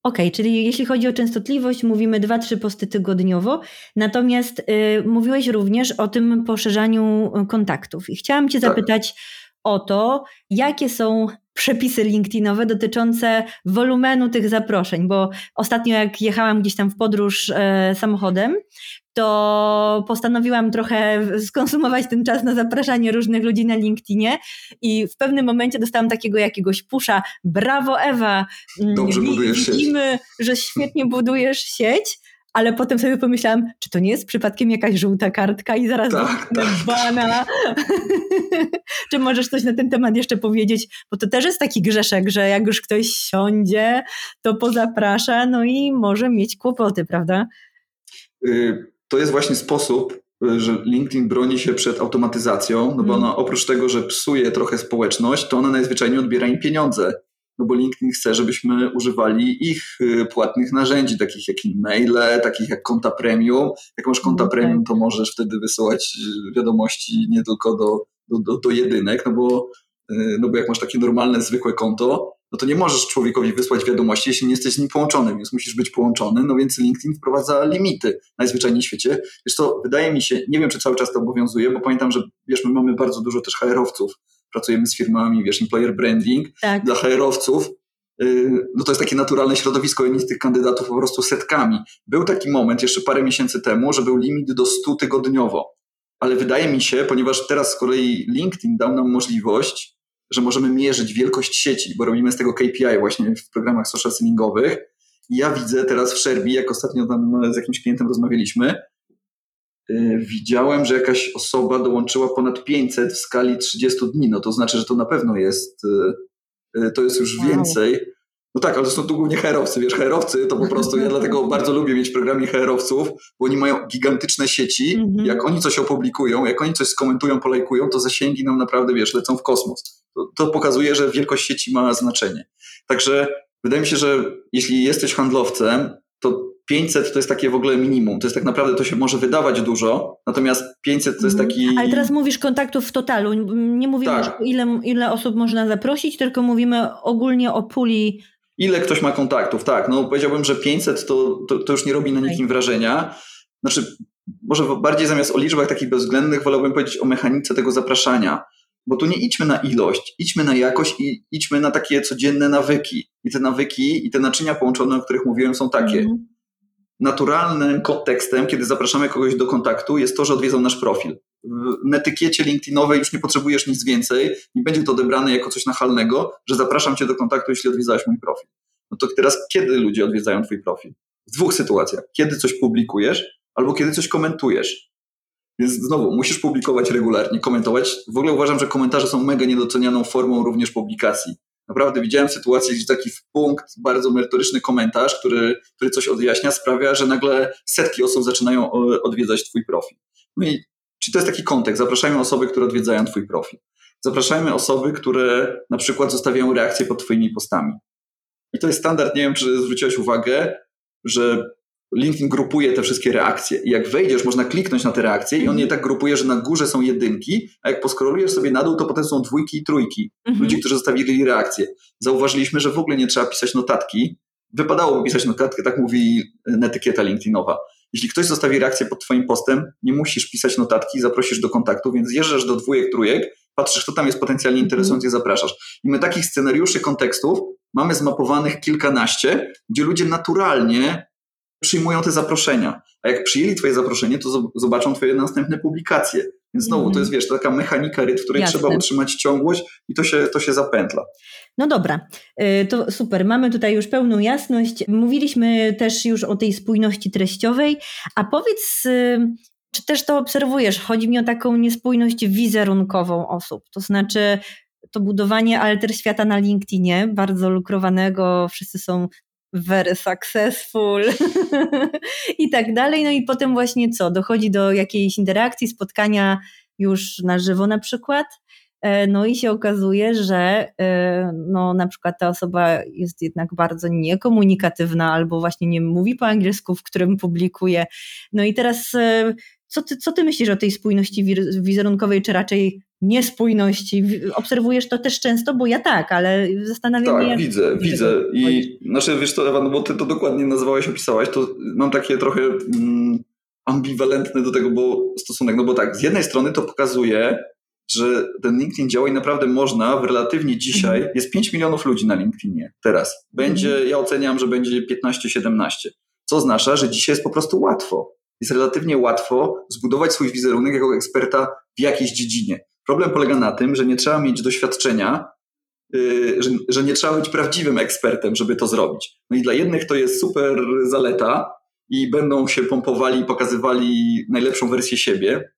Okej, okay, czyli jeśli chodzi o częstotliwość, mówimy 2-3 posty tygodniowo, natomiast y, mówiłeś również o tym poszerzaniu y, kontaktów. I chciałam Cię tak. zapytać o to, jakie są przepisy LinkedInowe dotyczące wolumenu tych zaproszeń, bo ostatnio jak jechałam gdzieś tam w podróż e, samochodem, to postanowiłam trochę skonsumować ten czas na zapraszanie różnych ludzi na LinkedInie i w pewnym momencie dostałam takiego jakiegoś pusza. Brawo Ewa, mm, Dobrze budujesz widzimy, sieć. że świetnie budujesz sieć, ale potem sobie pomyślałam, czy to nie jest przypadkiem jakaś żółta kartka i zaraz tak, tak. bana. czy możesz coś na ten temat jeszcze powiedzieć? Bo to też jest taki grzeszek, że jak już ktoś siądzie, to pozaprasza, no i może mieć kłopoty, prawda? Y to jest właśnie sposób, y, że LinkedIn broni się przed automatyzacją, no bo mm. ona oprócz tego, że psuje trochę społeczność, to ona najzwyczajniej odbiera im pieniądze. No bo LinkedIn chce, żebyśmy używali ich y, płatnych narzędzi, takich jak e-maile, takich jak konta premium. Jak masz konta okay. premium, to możesz wtedy wysyłać y, wiadomości nie tylko do, do, do, do jedynek, no bo, no bo jak masz takie normalne, zwykłe konto, no to nie możesz człowiekowi wysłać wiadomości, jeśli nie jesteś z nim połączony, więc musisz być połączony, no więc LinkedIn wprowadza limity najzwyczajniej w świecie. Wiesz co, wydaje mi się, nie wiem, czy cały czas to obowiązuje, bo pamiętam, że wiesz, my mamy bardzo dużo też HR-owców, pracujemy z firmami, wiesz, employer branding tak. dla HR-owców, y, no to jest takie naturalne środowisko, jedni z tych kandydatów po prostu setkami. Był taki moment jeszcze parę miesięcy temu, że był limit do 100 tygodniowo, ale wydaje mi się, ponieważ teraz z kolei LinkedIn dał nam możliwość że możemy mierzyć wielkość sieci, bo robimy z tego KPI właśnie w programach social sellingowych. I ja widzę teraz w Sherby, jak ostatnio tam z jakimś klientem rozmawialiśmy, yy, widziałem, że jakaś osoba dołączyła ponad 500 w skali 30 dni. No to znaczy, że to na pewno jest, yy, to jest już wow. więcej. No tak, ale to są tu głównie herowcy, wiesz, herowcy to po prostu, ja dlatego bardzo lubię mieć w programie herowców, bo oni mają gigantyczne sieci, mm -hmm. jak oni coś opublikują, jak oni coś skomentują, polajkują, to zasięgi nam naprawdę, wiesz, lecą w kosmos. To, to pokazuje, że wielkość sieci ma znaczenie. Także wydaje mi się, że jeśli jesteś handlowcem, to 500 to jest takie w ogóle minimum. To jest tak naprawdę, to się może wydawać dużo, natomiast 500 to jest mhm. taki. Ale teraz mówisz kontaktów w totalu. Nie mówimy, tak. ile, ile osób można zaprosić, tylko mówimy ogólnie o puli Ile ktoś ma kontaktów? Tak, no powiedziałbym, że 500 to, to, to już nie robi na nikim wrażenia. Znaczy, może bardziej zamiast o liczbach takich bezwzględnych, wolałbym powiedzieć o mechanice tego zapraszania. Bo tu nie idźmy na ilość, idźmy na jakość i idźmy na takie codzienne nawyki. I te nawyki i te naczynia połączone, o których mówiłem, są takie. Mm naturalnym kontekstem, kiedy zapraszamy kogoś do kontaktu, jest to, że odwiedzą nasz profil. W etykiecie LinkedInowej już nie potrzebujesz nic więcej, nie będzie to odebrane jako coś nachalnego, że zapraszam cię do kontaktu, jeśli odwiedzałeś mój profil. No to teraz kiedy ludzie odwiedzają twój profil? W dwóch sytuacjach. Kiedy coś publikujesz albo kiedy coś komentujesz. Więc znowu, musisz publikować regularnie, komentować. W ogóle uważam, że komentarze są mega niedocenianą formą również publikacji. Naprawdę widziałem sytuację, gdzie taki punkt, bardzo merytoryczny komentarz, który, który coś odjaśnia, sprawia, że nagle setki osób zaczynają odwiedzać Twój profil. No i czy to jest taki kontekst? Zapraszajmy osoby, które odwiedzają Twój profil. Zapraszajmy osoby, które na przykład zostawiają reakcje pod Twoimi postami. I to jest standard, nie wiem, czy zwróciłeś uwagę, że LinkedIn grupuje te wszystkie reakcje. I jak wejdziesz, można kliknąć na te reakcje i on je tak grupuje, że na górze są jedynki, a jak poskrolujesz sobie na dół, to potem są dwójki i trójki. Mhm. Ludzi, którzy zostawili reakcje. Zauważyliśmy, że w ogóle nie trzeba pisać notatki. Wypadałoby pisać notatkę, tak mówi etykieta LinkedInowa. Jeśli ktoś zostawi reakcję pod twoim postem, nie musisz pisać notatki, zaprosisz do kontaktu, więc jeżdżasz do dwójek, trójek, patrzysz, kto tam jest potencjalnie mhm. interesujący zapraszasz. I my takich scenariuszy, kontekstów mamy zmapowanych kilkanaście, gdzie ludzie naturalnie przyjmują te zaproszenia. A jak przyjęli twoje zaproszenie, to zobaczą twoje następne publikacje. Więc znowu, to jest, wiesz, taka mechanika w której Jasne. trzeba utrzymać ciągłość i to się, to się zapętla. No dobra, y, to super. Mamy tutaj już pełną jasność. Mówiliśmy też już o tej spójności treściowej, a powiedz, y, czy też to obserwujesz? Chodzi mi o taką niespójność wizerunkową osób. To znaczy, to budowanie alter świata na LinkedInie, bardzo lukrowanego, wszyscy są very successful i tak dalej. No i potem właśnie co? Dochodzi do jakiejś interakcji, spotkania już na żywo na przykład. E, no i się okazuje, że e, no, na przykład ta osoba jest jednak bardzo niekomunikatywna albo właśnie nie mówi po angielsku, w którym publikuje. No i teraz e, co ty, co ty myślisz o tej spójności wizerunkowej, czy raczej niespójności? Obserwujesz to też często, bo ja tak, ale zastanawiam tak, się. Tak, widzę, widzę. I znaczy, wiesz to, Ewan, bo ty to dokładnie nazwałeś, opisałaś, to mam takie trochę mm, ambiwalentny do tego bo stosunek, no bo tak, z jednej strony to pokazuje, że ten LinkedIn działa i naprawdę można w relatywnie dzisiaj, mhm. jest 5 milionów ludzi na LinkedInie teraz. Będzie, mhm. ja oceniam, że będzie 15-17. Co oznacza, że dzisiaj jest po prostu łatwo jest relatywnie łatwo zbudować swój wizerunek jako eksperta w jakiejś dziedzinie. Problem polega na tym, że nie trzeba mieć doświadczenia, yy, że, że nie trzeba być prawdziwym ekspertem, żeby to zrobić. No i dla jednych to jest super zaleta i będą się pompowali i pokazywali najlepszą wersję siebie.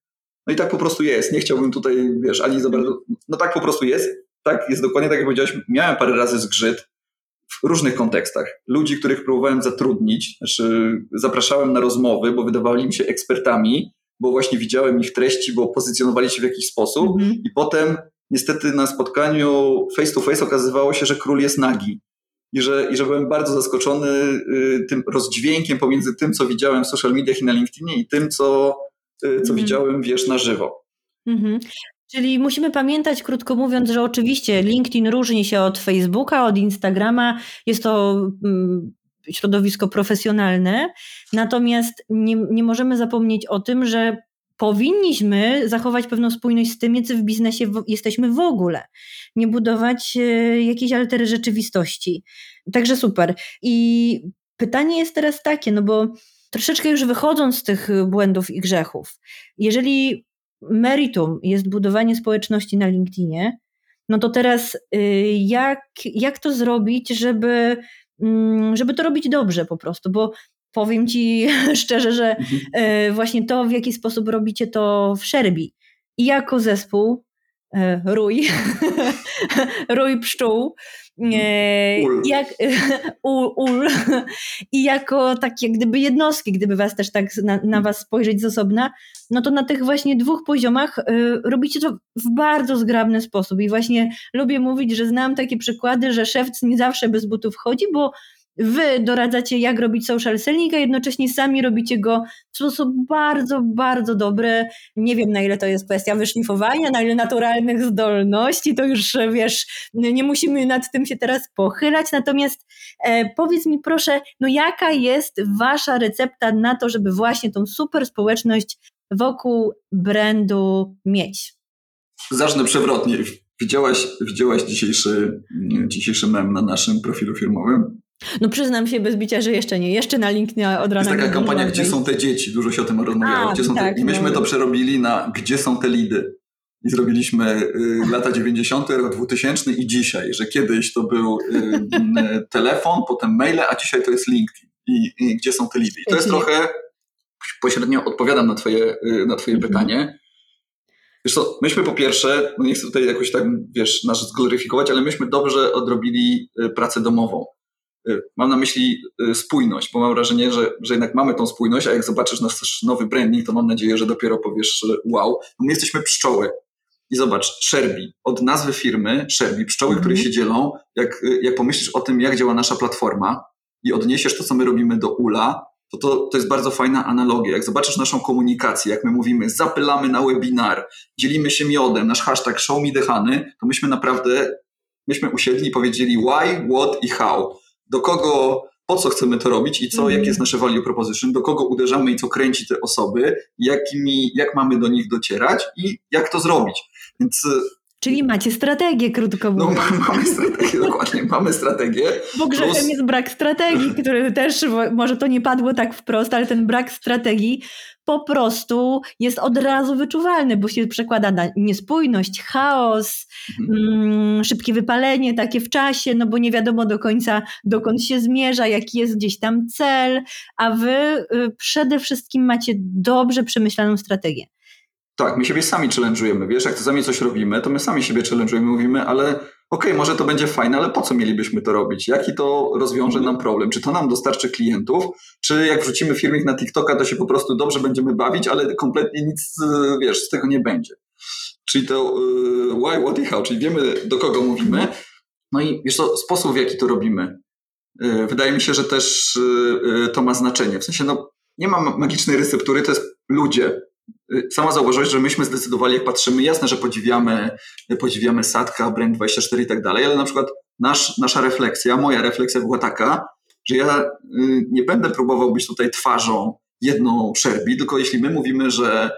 No i tak po prostu jest. Nie chciałbym tutaj, wiesz, ani za bardzo. No tak po prostu jest. Tak, jest dokładnie tak, jak powiedziałeś. Miałem parę razy zgrzyt, w różnych kontekstach. Ludzi, których próbowałem zatrudnić, znaczy zapraszałem na rozmowy, bo wydawali mi się ekspertami, bo właśnie widziałem ich treści, bo pozycjonowali się w jakiś sposób mhm. i potem niestety na spotkaniu face to face okazywało się, że król jest nagi. I że, I że byłem bardzo zaskoczony y, tym rozdźwiękiem pomiędzy tym, co widziałem w social mediach i na LinkedInie i tym, co, y, co mhm. widziałem, wiesz, na żywo. Mhm. Czyli musimy pamiętać, krótko mówiąc, że oczywiście LinkedIn różni się od Facebooka, od Instagrama. Jest to mm, środowisko profesjonalne, natomiast nie, nie możemy zapomnieć o tym, że powinniśmy zachować pewną spójność z tym, jacy w biznesie jesteśmy w ogóle. Nie budować e, jakiejś altery rzeczywistości. Także super. I pytanie jest teraz takie, no bo troszeczkę już wychodząc z tych błędów i grzechów, jeżeli meritum jest budowanie społeczności na LinkedInie, no to teraz y, jak, jak to zrobić, żeby, żeby to robić dobrze po prostu, bo powiem Ci szczerze, że mhm. y, właśnie to, w jaki sposób robicie to w Szerbi i jako zespół, y, rój, rój pszczół, Ul. Jak, ul, ul. I jako takie gdyby jednostki, gdyby was też tak na, na was spojrzeć z osobna, no to na tych właśnie dwóch poziomach y, robicie to w bardzo zgrabny sposób. I właśnie lubię mówić, że znam takie przykłady, że szewc nie zawsze bez butów chodzi, bo Wy doradzacie, jak robić social selling, a jednocześnie sami robicie go w sposób bardzo, bardzo dobry. Nie wiem, na ile to jest kwestia wyszlifowania, na ile naturalnych zdolności, to już wiesz, nie musimy nad tym się teraz pochylać. Natomiast e, powiedz mi proszę, no jaka jest Wasza recepta na to, żeby właśnie tą super społeczność wokół brandu mieć? Zacznę przewrotnie. Widziałaś, widziałaś dzisiejszy, dzisiejszy mem na naszym profilu firmowym? No przyznam się bez bicia, że jeszcze nie. Jeszcze na LinkedIn od rana. Jest taka kampania, gdzie są te dzieci, dużo się o tym rozmawiało. A, gdzie są tak, te... I myśmy no. to przerobili na gdzie są te lidy. i zrobiliśmy y, lata 90., rok 2000 i dzisiaj, że kiedyś to był y, telefon, potem maile, a dzisiaj to jest LinkedIn i, i gdzie są te lidy. I to jest trochę, pośrednio odpowiadam na twoje, y, na twoje mhm. pytanie. Wiesz co, myśmy po pierwsze, no nie chcę tutaj jakoś tak, wiesz, nas zgloryfikować, ale myśmy dobrze odrobili pracę domową. Mam na myśli spójność, bo mam wrażenie, że, że jednak mamy tą spójność, a jak zobaczysz nasz nowy branding, to mam nadzieję, że dopiero powiesz wow. My jesteśmy pszczoły. I zobacz, Sherby, od nazwy firmy Sherby, pszczoły, mm -hmm. które mhm. się dzielą, jak, jak pomyślisz o tym, jak działa nasza platforma i odniesiesz to, co my robimy do ULA, to, to to jest bardzo fajna analogia. Jak zobaczysz naszą komunikację, jak my mówimy, zapylamy na webinar, dzielimy się miodem, nasz hashtag show me the honey, to myśmy naprawdę, myśmy usiedli i powiedzieli why, what i how. Do kogo po co chcemy to robić i co, mm. jakie jest nasze value proposition, do kogo uderzamy i co kręci te osoby, jakimi, jak mamy do nich docierać i jak to zrobić. Więc Czyli macie strategię, krótko no, mówiąc. No, mamy strategię, dokładnie, mamy strategię. Bo grzechem plus... jest brak strategii, który też, może to nie padło tak wprost, ale ten brak strategii po prostu jest od razu wyczuwalny, bo się przekłada na niespójność, chaos, mhm. mm, szybkie wypalenie takie w czasie, no bo nie wiadomo do końca dokąd się zmierza, jaki jest gdzieś tam cel, a wy y, przede wszystkim macie dobrze przemyślaną strategię. Tak, my siebie sami challenge'ujemy, wiesz, jak sami coś robimy, to my sami siebie challenge'ujemy, mówimy, ale okej, okay, może to będzie fajne, ale po co mielibyśmy to robić? Jaki to rozwiąże nam problem? Czy to nam dostarczy klientów? Czy jak wrzucimy filmik na TikToka, to się po prostu dobrze będziemy bawić, ale kompletnie nic, wiesz, z tego nie będzie. Czyli to yy, why, what i how, czyli wiemy do kogo mówimy. No i wiesz co, sposób w jaki to robimy. Yy, wydaje mi się, że też yy, to ma znaczenie. W sensie, no, nie ma magicznej receptury, to jest ludzie, Y, sama zauważyłeś, że myśmy zdecydowali, jak patrzymy, jasne, że podziwiamy, podziwiamy Satka, Brand24 i tak dalej, ale na przykład nasz, nasza refleksja, moja refleksja była taka, że ja y, nie będę próbował być tutaj twarzą jedną Sherby, tylko jeśli my mówimy, że,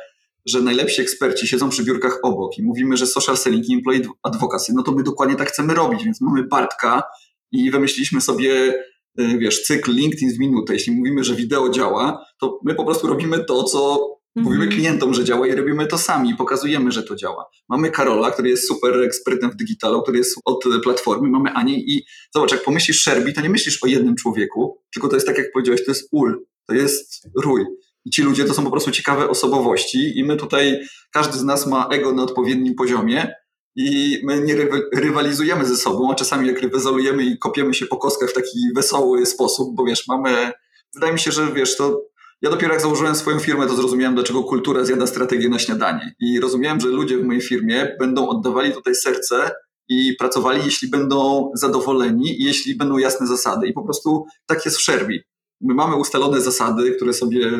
że najlepsi eksperci siedzą przy biurkach obok i mówimy, że social selling i employee advocacy, no to my dokładnie tak chcemy robić, więc mamy Bartka i wymyśliliśmy sobie y, wiesz, cykl LinkedIn w minutę. Jeśli mówimy, że wideo działa, to my po prostu robimy to, co Mówimy mhm. klientom, że działa i robimy to sami, pokazujemy, że to działa. Mamy Karola, który jest super ekspertem w digitalu, który jest od platformy, mamy Anię i zobacz, jak pomyślisz Sherby, to nie myślisz o jednym człowieku, tylko to jest tak, jak powiedziałeś, to jest ul, to jest rój. I ci ludzie to są po prostu ciekawe osobowości i my tutaj, każdy z nas ma ego na odpowiednim poziomie i my nie rywalizujemy ze sobą, a czasami jak rywalizujemy i kopiemy się po kostkach w taki wesoły sposób, bo wiesz, mamy, wydaje mi się, że wiesz, to ja dopiero jak założyłem swoją firmę, to zrozumiałem, dlaczego kultura zjada strategię na śniadanie. I rozumiałem, że ludzie w mojej firmie będą oddawali tutaj serce i pracowali, jeśli będą zadowoleni i jeśli będą jasne zasady. I po prostu tak jest w Sherby. My mamy ustalone zasady, które sobie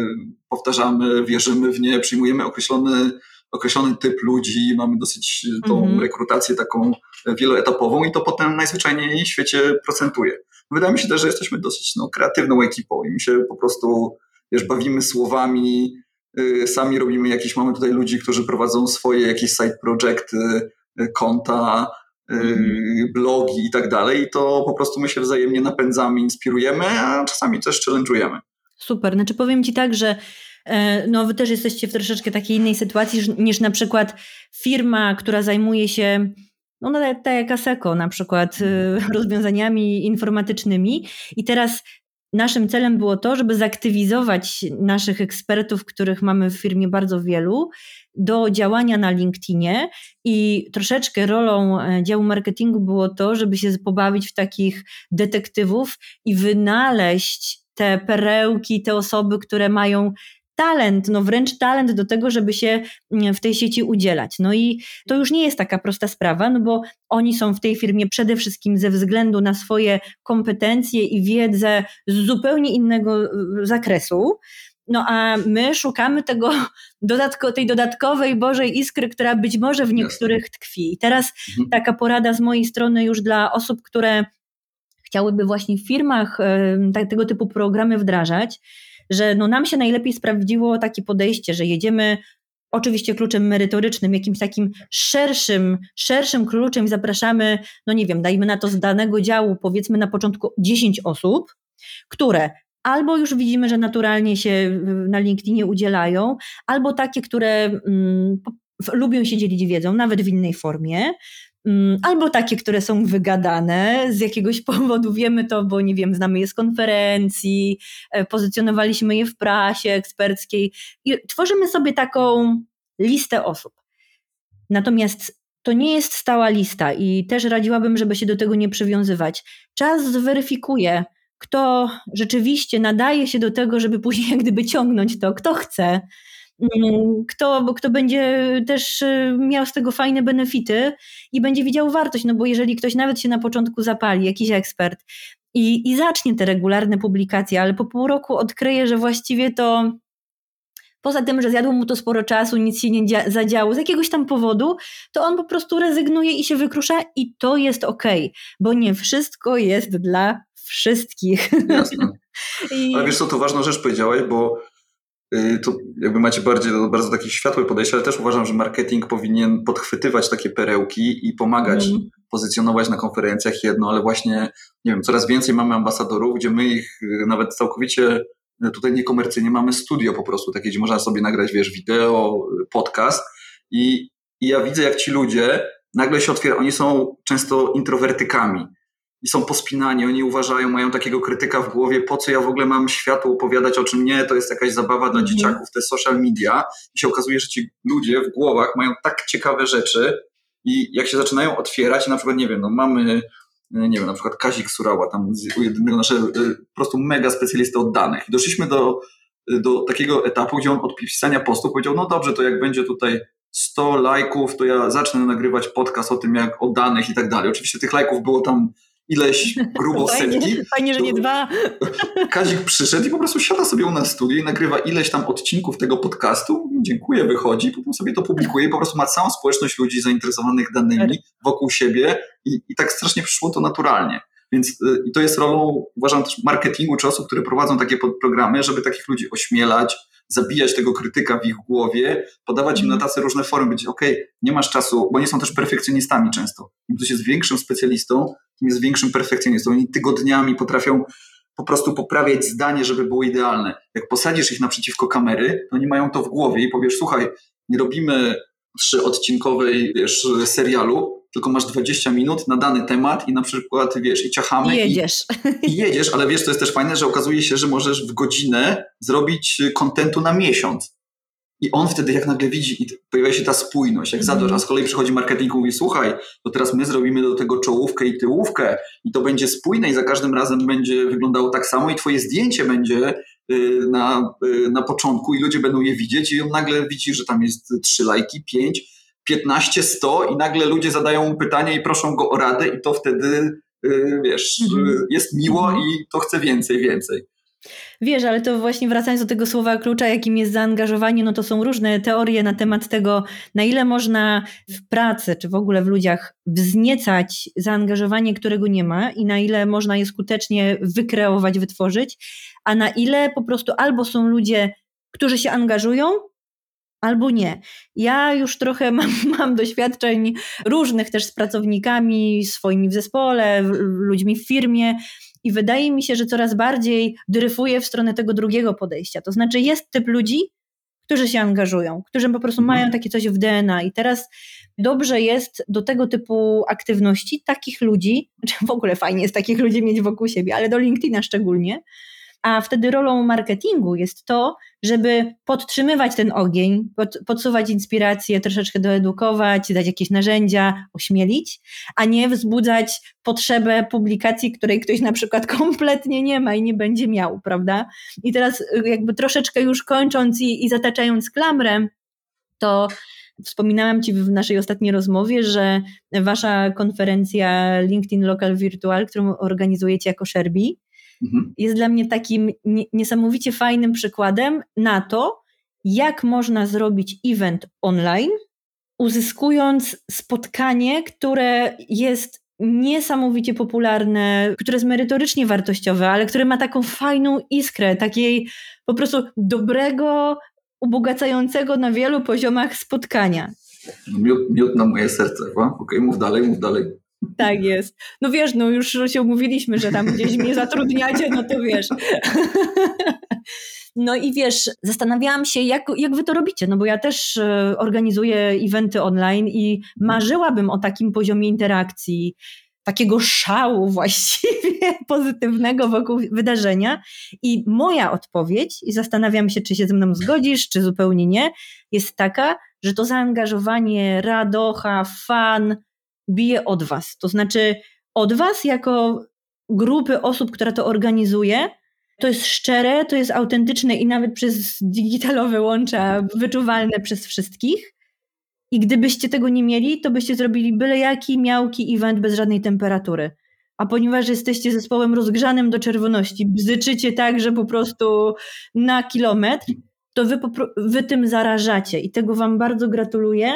powtarzamy, wierzymy w nie, przyjmujemy określony, określony typ ludzi, mamy dosyć tą mm -hmm. rekrutację taką wieloetapową i to potem najzwyczajniej w świecie procentuje. Wydaje mi się też, że jesteśmy dosyć no, kreatywną ekipą i mi się po prostu wiesz, bawimy słowami, y, sami robimy jakieś, mamy tutaj ludzi, którzy prowadzą swoje jakieś side projecty, y, konta, mm. blogi i tak dalej i to po prostu my się wzajemnie napędzamy, inspirujemy, a czasami też challenge'ujemy. Super, znaczy powiem Ci tak, że e, no wy też jesteście w troszeczkę takiej innej sytuacji niż na przykład firma, która zajmuje się no tak jak Aseko na przykład mhm. rozwiązaniami informatycznymi i teraz Naszym celem było to, żeby zaktywizować naszych ekspertów, których mamy w firmie bardzo wielu, do działania na LinkedInie i troszeczkę rolą e, działu marketingu było to, żeby się pobawić w takich detektywów i wynaleźć te perełki, te osoby, które mają talent, no wręcz talent do tego, żeby się mm, w tej sieci udzielać. No i to już nie jest taka prosta sprawa, no bo oni są w tej firmie przede wszystkim ze względu na swoje kompetencje i wiedzę z zupełnie innego y, zakresu. No a my szukamy tego dodatko, tej dodatkowej Bożej iskry, która być może w niektórych tkwi. I teraz mhm. taka porada z mojej strony już dla osób, które chciałyby właśnie w firmach tego typu programy wdrażać że no nam się najlepiej sprawdziło takie podejście, że jedziemy oczywiście kluczem merytorycznym, jakimś takim szerszym, szerszym kluczem i zapraszamy, no nie wiem, dajmy na to z danego działu, powiedzmy na początku 10 osób, które albo już widzimy, że naturalnie się na LinkedInie udzielają, albo takie, które mm, lubią się dzielić wiedzą, nawet w innej formie. Mm, albo takie, które są wygadane z jakiegoś powodu, wiemy to, bo nie wiem, znamy je z konferencji, e, pozycjonowaliśmy je w prasie eksperckiej i tworzymy sobie taką listę osób. Natomiast to nie jest stała lista i też radziłabym, żeby się do tego nie przywiązywać. Czas zweryfikuje, kto rzeczywiście nadaje się do tego, żeby później jak gdyby ciągnąć to, kto chce, kto, kto będzie też y, miał z tego fajne benefity i będzie widział wartość, no bo jeżeli ktoś nawet się na początku zapali, jakiś ekspert i, i zacznie te regularne publikacje, ale po pół roku odkryje, że właściwie to poza tym, że zjadło mu to sporo czasu, nic się nie zadziało z jakiegoś tam powodu, to on po prostu rezygnuje i się wykrusza i to jest okej, okay, bo nie wszystko jest dla wszystkich. Jasne. I... Ale wiesz co, to ważna rzecz powiedziałeś, bo to jakby macie bardziej, bardzo takie światłe podejście, ale też uważam, że marketing powinien podchwytywać takie perełki i pomagać mm. pozycjonować na konferencjach jedno, ale właśnie, nie wiem, coraz więcej mamy ambasadorów, gdzie my ich y, nawet całkowicie y, tutaj niekomercyjnie mamy studio po prostu, takie, gdzie można sobie nagrać, wiesz, wideo, podcast i, i ja widzę, jak ci ludzie nagle się otwierają, oni są często introwertykami, i są pospinani, oni uważają, mają takiego krytyka w głowie, po co ja w ogóle mam światu opowiadać o czym nie, to jest jakaś zabawa dla mm. dzieciaków, te social media i się okazuje, że ci ludzie w głowach mają tak ciekawe rzeczy i jak się zaczynają otwierać, na przykład, nie wiem, no mamy nie wiem, na przykład Kazik Surała, tam jednego naszego po prostu mega specjalista od danych i doszliśmy do, do takiego etapu, gdzie on od pisania postu powiedział, no dobrze, to jak będzie tutaj 100 lajków, to ja zacznę nagrywać podcast o tym, jak o danych i tak dalej. Oczywiście tych lajków było tam ileś grubo setki. Fajnie, że nie dwa. Kazik przyszedł i po prostu siada sobie u nas w studiu i nagrywa ileś tam odcinków tego podcastu. Dziękuję, wychodzi, potem sobie to publikuje i po prostu ma całą społeczność ludzi zainteresowanych danymi wokół siebie i, i tak strasznie przyszło to naturalnie. Więc y, i to jest rolą, uważam, też marketingu czy osób, które prowadzą takie programy, żeby takich ludzi ośmielać, zabijać tego krytyka w ich głowie, podawać im na mhm. tacy różne formy, być ok, nie masz czasu, bo nie są też perfekcjonistami często. Im ktoś jest większym specjalistą, tym jest większym perfekcjonistą. Oni tygodniami potrafią po prostu poprawiać zdanie, żeby było idealne. Jak posadzisz ich naprzeciwko kamery, to oni mają to w głowie i powiesz, słuchaj, nie robimy trzyodcinkowej wiesz, serialu, tylko masz 20 minut na dany temat i na przykład, wiesz, i ciachamy. I jedziesz. I, I, jedziesz, ale wiesz, to jest też fajne, że okazuje się, że możesz w godzinę zrobić kontentu na miesiąc. I on wtedy jak nagle widzi i pojawia się ta spójność, jak mm. a z kolei przychodzi marketing i mówi, słuchaj, to teraz my zrobimy do tego czołówkę i tyłówkę i to będzie spójne i za każdym razem będzie wyglądało tak samo i twoje zdjęcie będzie y, na, y, na początku i ludzie będą je widzieć i on nagle widzi, że tam jest trzy lajki, pięć, 15, 100 i nagle ludzie zadają mu pytanie i proszą go o radę i to wtedy, y, wiesz, mhm. jest miło mhm. i to chce więcej, więcej. Wiesz, ale to właśnie wracając do tego słowa klucza, jakim jest zaangażowanie, no to są różne teorie na temat tego, na ile można w pracy, czy w ogóle w ludziach wzniecać zaangażowanie, którego nie ma i na ile można je skutecznie wykreować, wytworzyć, a na ile po prostu albo są ludzie, którzy się angażują, albo nie. Ja już trochę mam, mam, doświadczeń różnych też z pracownikami, swoimi w zespole, ludźmi w firmie, i wydaje mi się, że coraz bardziej dryfuje w stronę tego drugiego podejścia. To znaczy, jest typ ludzi, którzy się angażują, którzy po prostu mają mhm. takie coś w DNA. I teraz dobrze jest do tego typu aktywności takich ludzi, czy w ogóle fajnie jest takich ludzi mieć wokół siebie, ale do LinkedIna szczególnie, a wtedy rolą marketingu jest to, żeby podtrzymywać ten ogień, pod, podsuwać inspiracje, troszeczkę doedukować, dać jakieś narzędzia, ośmielić, a nie wzbudzać potrzebę publikacji, której ktoś na przykład kompletnie nie ma i nie będzie miał, prawda? I teraz jakby troszeczkę już kończąc i, i zataczając klamrę, to Wspominałam Ci w naszej ostatniej rozmowie, że Wasza konferencja LinkedIn Local Virtual, którą organizujecie jako Sherby, mhm. jest dla mnie takim niesamowicie fajnym przykładem na to, jak można zrobić event online, uzyskując spotkanie, które jest niesamowicie popularne, które jest merytorycznie wartościowe, ale które ma taką fajną iskrę, takiej po prostu dobrego, ubogacającego na wielu poziomach spotkania. Miód, miód na moje serce, okej, okay, mów dalej, mów dalej. Tak jest. No wiesz, no już się umówiliśmy, że tam gdzieś mnie zatrudniacie, no to wiesz. No i wiesz, zastanawiałam się, jak, jak wy to robicie, no bo ja też e, organizuję eventy online i marzyłabym o takim poziomie interakcji, takiego szału właściwie pozytywnego wokół wydarzenia. I moja odpowiedź, i zastanawiam się, czy się ze mną zgodzisz, czy zupełnie nie, jest taka, że to zaangażowanie, radocha, fan bije od was. To znaczy od was jako grupy osób, która to organizuje, to jest szczere, to jest autentyczne i nawet przez digitalowe łącza wyczuwalne przez wszystkich. I gdybyście tego nie mieli, to byście zrobili byle jaki miałki event bez żadnej temperatury. A ponieważ jesteście zespołem rozgrzanym do czerwoności, bzyczycie tak, że po prostu na kilometr, to wy, wy tym zarażacie i tego wam bardzo gratuluję.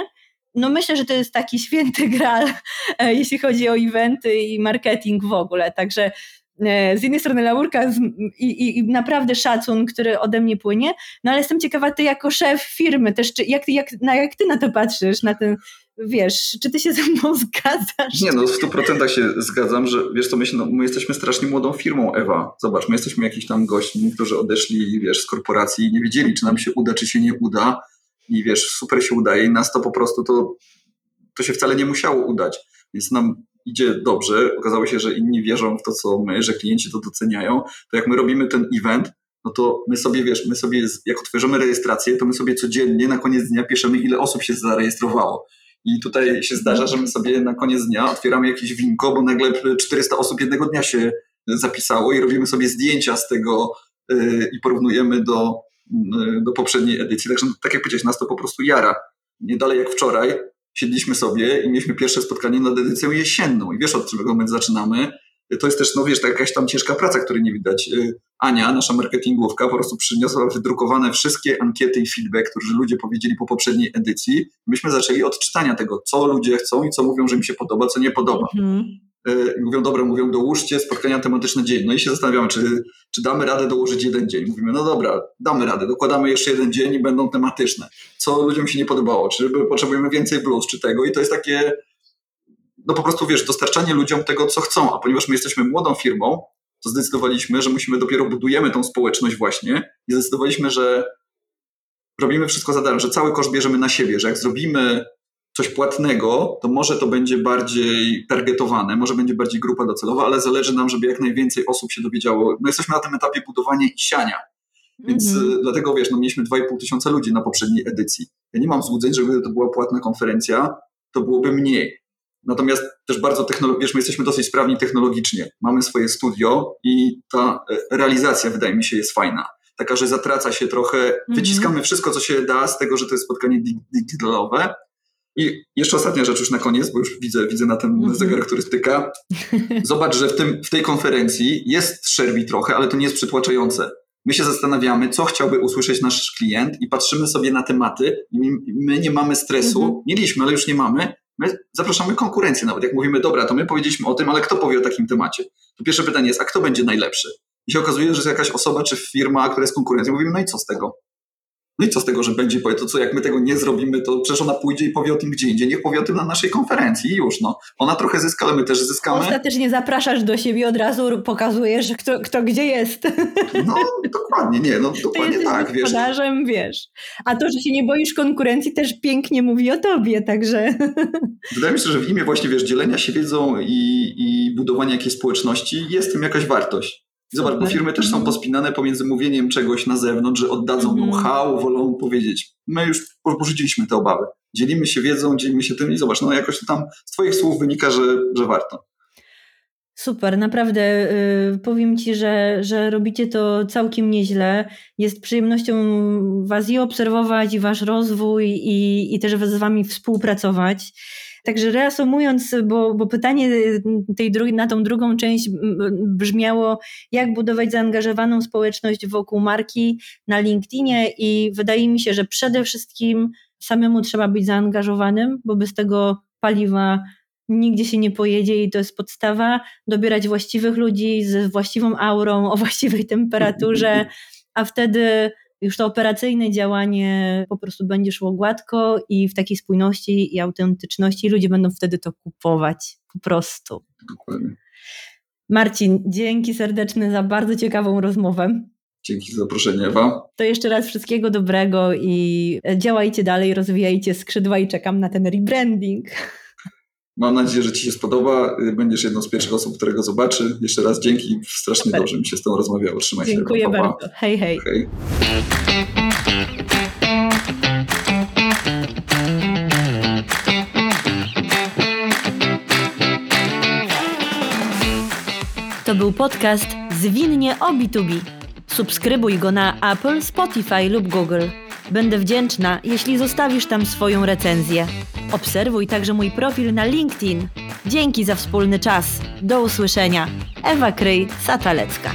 No myślę, że to jest taki święty gral, e, jeśli chodzi o eventy i marketing w ogóle. Także E, z jednej strony laurka i, i, i, naprawdę szacun, który ode mnie płynie, no ale jestem ciekawa, ty jako szef firmy też, czy, jak, jak, na, jak ty na to patrzysz, na ten, wiesz, czy ty się ze mną zgadzasz? Nie, no w 100% się zgadzam, że wiesz co, my, się, no, my jesteśmy strasznie młodą firmą, Ewa. Zobacz, my jesteśmy jakiś tam gośćmi, którzy odeszli, wiesz, z korporacji i nie wiedzieli, czy nam się uda, czy się nie uda i wiesz, super się udaje i nas to po prostu to, to się wcale nie musiało udać. Więc nam idzie dobrze, okazało się, że inni wierzą w to, co my, że klienci to doceniają, to jak my robimy ten event, no to my sobie, wiesz, my sobie, jak otworzymy rejestrację, to my sobie codziennie na koniec dnia piszemy, ile osób się zarejestrowało. I tutaj się zdarza, że my sobie na koniec dnia otwieramy jakieś winko, bo nagle 400 osób jednego dnia się zapisało i robimy sobie zdjęcia z tego yy, i porównujemy do, do poprzedniej edycji. Także tak jak powiedziałeś, nas to po prostu jara. Nie dalej jak wczoraj, siedliśmy sobie i mieliśmy pierwsze spotkanie nad edycją jesienną. I wiesz, od czego my zaczynamy? To jest też, no wiesz, jakaś tam ciężka praca, której nie widać. Y, Ania, nasza marketingówka, po prostu przyniosła wydrukowane wszystkie ankiety i feedback, które ludzie powiedzieli po poprzedniej edycji. Myśmy zaczęli od czytania tego, co ludzie chcą i co mówią, że im się podoba, co nie podoba. Mhm. Y, mówią, dobra, mówią, dołóżcie spotkania tematyczne dzień. No i się zastanawiamy, czy, czy damy radę dołożyć jeden dzień. Mówimy, no dobra, damy radę, dokładamy jeszcze jeden dzień i będą tematyczne. Co ludziom się nie podobało, czy potrzebujemy więcej plus, czy tego. I to jest takie, no po prostu wiesz, dostarczanie ludziom tego, co chcą. A ponieważ my jesteśmy młodą firmą, to zdecydowaliśmy, że musimy dopiero budujemy tą społeczność właśnie i zdecydowaliśmy, że robimy wszystko za darmo, że cały koszt bierzemy na siebie, że jak zrobimy coś płatnego, to może to będzie bardziej targetowane, może będzie bardziej grupa docelowa, ale zależy nam, żeby jak najwięcej osób się dowiedziało. No jesteśmy na tym etapie budowania i siania. Więc mm -hmm. dlatego wiesz, no mieliśmy 2,5 tysiąca ludzi na poprzedniej edycji. Ja nie mam złudzeń, że gdyby to była płatna konferencja, to byłoby mniej. Natomiast też bardzo technologicznie, wiesz, my jesteśmy dosyć sprawni technologicznie. Mamy swoje studio i ta e, realizacja wydaje mi się jest fajna. Taka, że zatraca się trochę, mm -hmm. wyciskamy wszystko, co się da z tego, że to jest spotkanie digitalowe, i jeszcze ostatnia rzecz już na koniec, bo już widzę, widzę na ten mm -hmm. zegar, który styka. Zobacz, że w, tym, w tej konferencji jest szerwi trochę, ale to nie jest przytłaczające. My się zastanawiamy, co chciałby usłyszeć nasz klient i patrzymy sobie na tematy i my nie mamy stresu. Mm -hmm. Mieliśmy, ale już nie mamy. My zapraszamy konkurencję nawet. Jak mówimy, dobra, to my powiedzieliśmy o tym, ale kto powie o takim temacie? To pierwsze pytanie jest, a kto będzie najlepszy? I się okazuje, że jest jakaś osoba czy firma, która jest konkurencją. Mówimy, no i co z tego? No i co z tego, że będzie powie, to co jak my tego nie zrobimy, to przecież ona pójdzie i powie o tym gdzie indziej. Niech powie o tym na naszej konferencji i już, no. Ona trochę zyska, ale my też zyskamy. Ostatecznie zapraszasz do siebie, od razu pokazujesz, kto, kto gdzie jest. No, dokładnie, nie, no dokładnie Ty tak, wiesz. wiesz. A to, że się nie boisz konkurencji też pięknie mówi o tobie, także... Wydaje mi się, że w imię właśnie, wiesz, dzielenia się wiedzą i, i budowania jakiejś społeczności jest tym jakaś wartość. Zobacz, bo firmy też są mhm. pospinane pomiędzy mówieniem czegoś na zewnątrz, że oddadzą mm. know-how, wolą powiedzieć. My już porzuciliśmy te obawy. Dzielimy się wiedzą, dzielimy się tym i zobacz, no jakoś tam z Twoich słów wynika, że, że warto. Super, naprawdę yy, powiem Ci, że, że robicie to całkiem nieźle. Jest przyjemnością Was i obserwować, i Wasz rozwój, i, i też z Wami współpracować. Także reasumując, bo, bo pytanie tej drugi, na tą drugą część brzmiało, jak budować zaangażowaną społeczność wokół marki na LinkedInie i wydaje mi się, że przede wszystkim samemu trzeba być zaangażowanym, bo bez tego paliwa nigdzie się nie pojedzie i to jest podstawa. Dobierać właściwych ludzi z właściwą aurą, o właściwej temperaturze, a wtedy już to operacyjne działanie po prostu będzie szło gładko i w takiej spójności i autentyczności ludzie będą wtedy to kupować po prostu. Dokładnie. Marcin, dzięki serdeczne za bardzo ciekawą rozmowę. Dzięki za zaproszenie, Ewa. To jeszcze raz wszystkiego dobrego i działajcie dalej, rozwijajcie skrzydła i czekam na ten rebranding. Mam nadzieję, że Ci się spodoba. Będziesz jedną z pierwszych osób, którego zobaczy. Jeszcze raz dzięki. Strasznie Super. dobrze mi się z tą rozmawiało. Trzymaj Dziękuję się. Dziękuję bardzo. Hej, hej. hej. To był podcast Zwinnie o B2B. Subskrybuj go na Apple, Spotify lub Google. Będę wdzięczna, jeśli zostawisz tam swoją recenzję. Obserwuj także mój profil na LinkedIn. Dzięki za wspólny czas. Do usłyszenia. Ewa Kryj, Satalecka.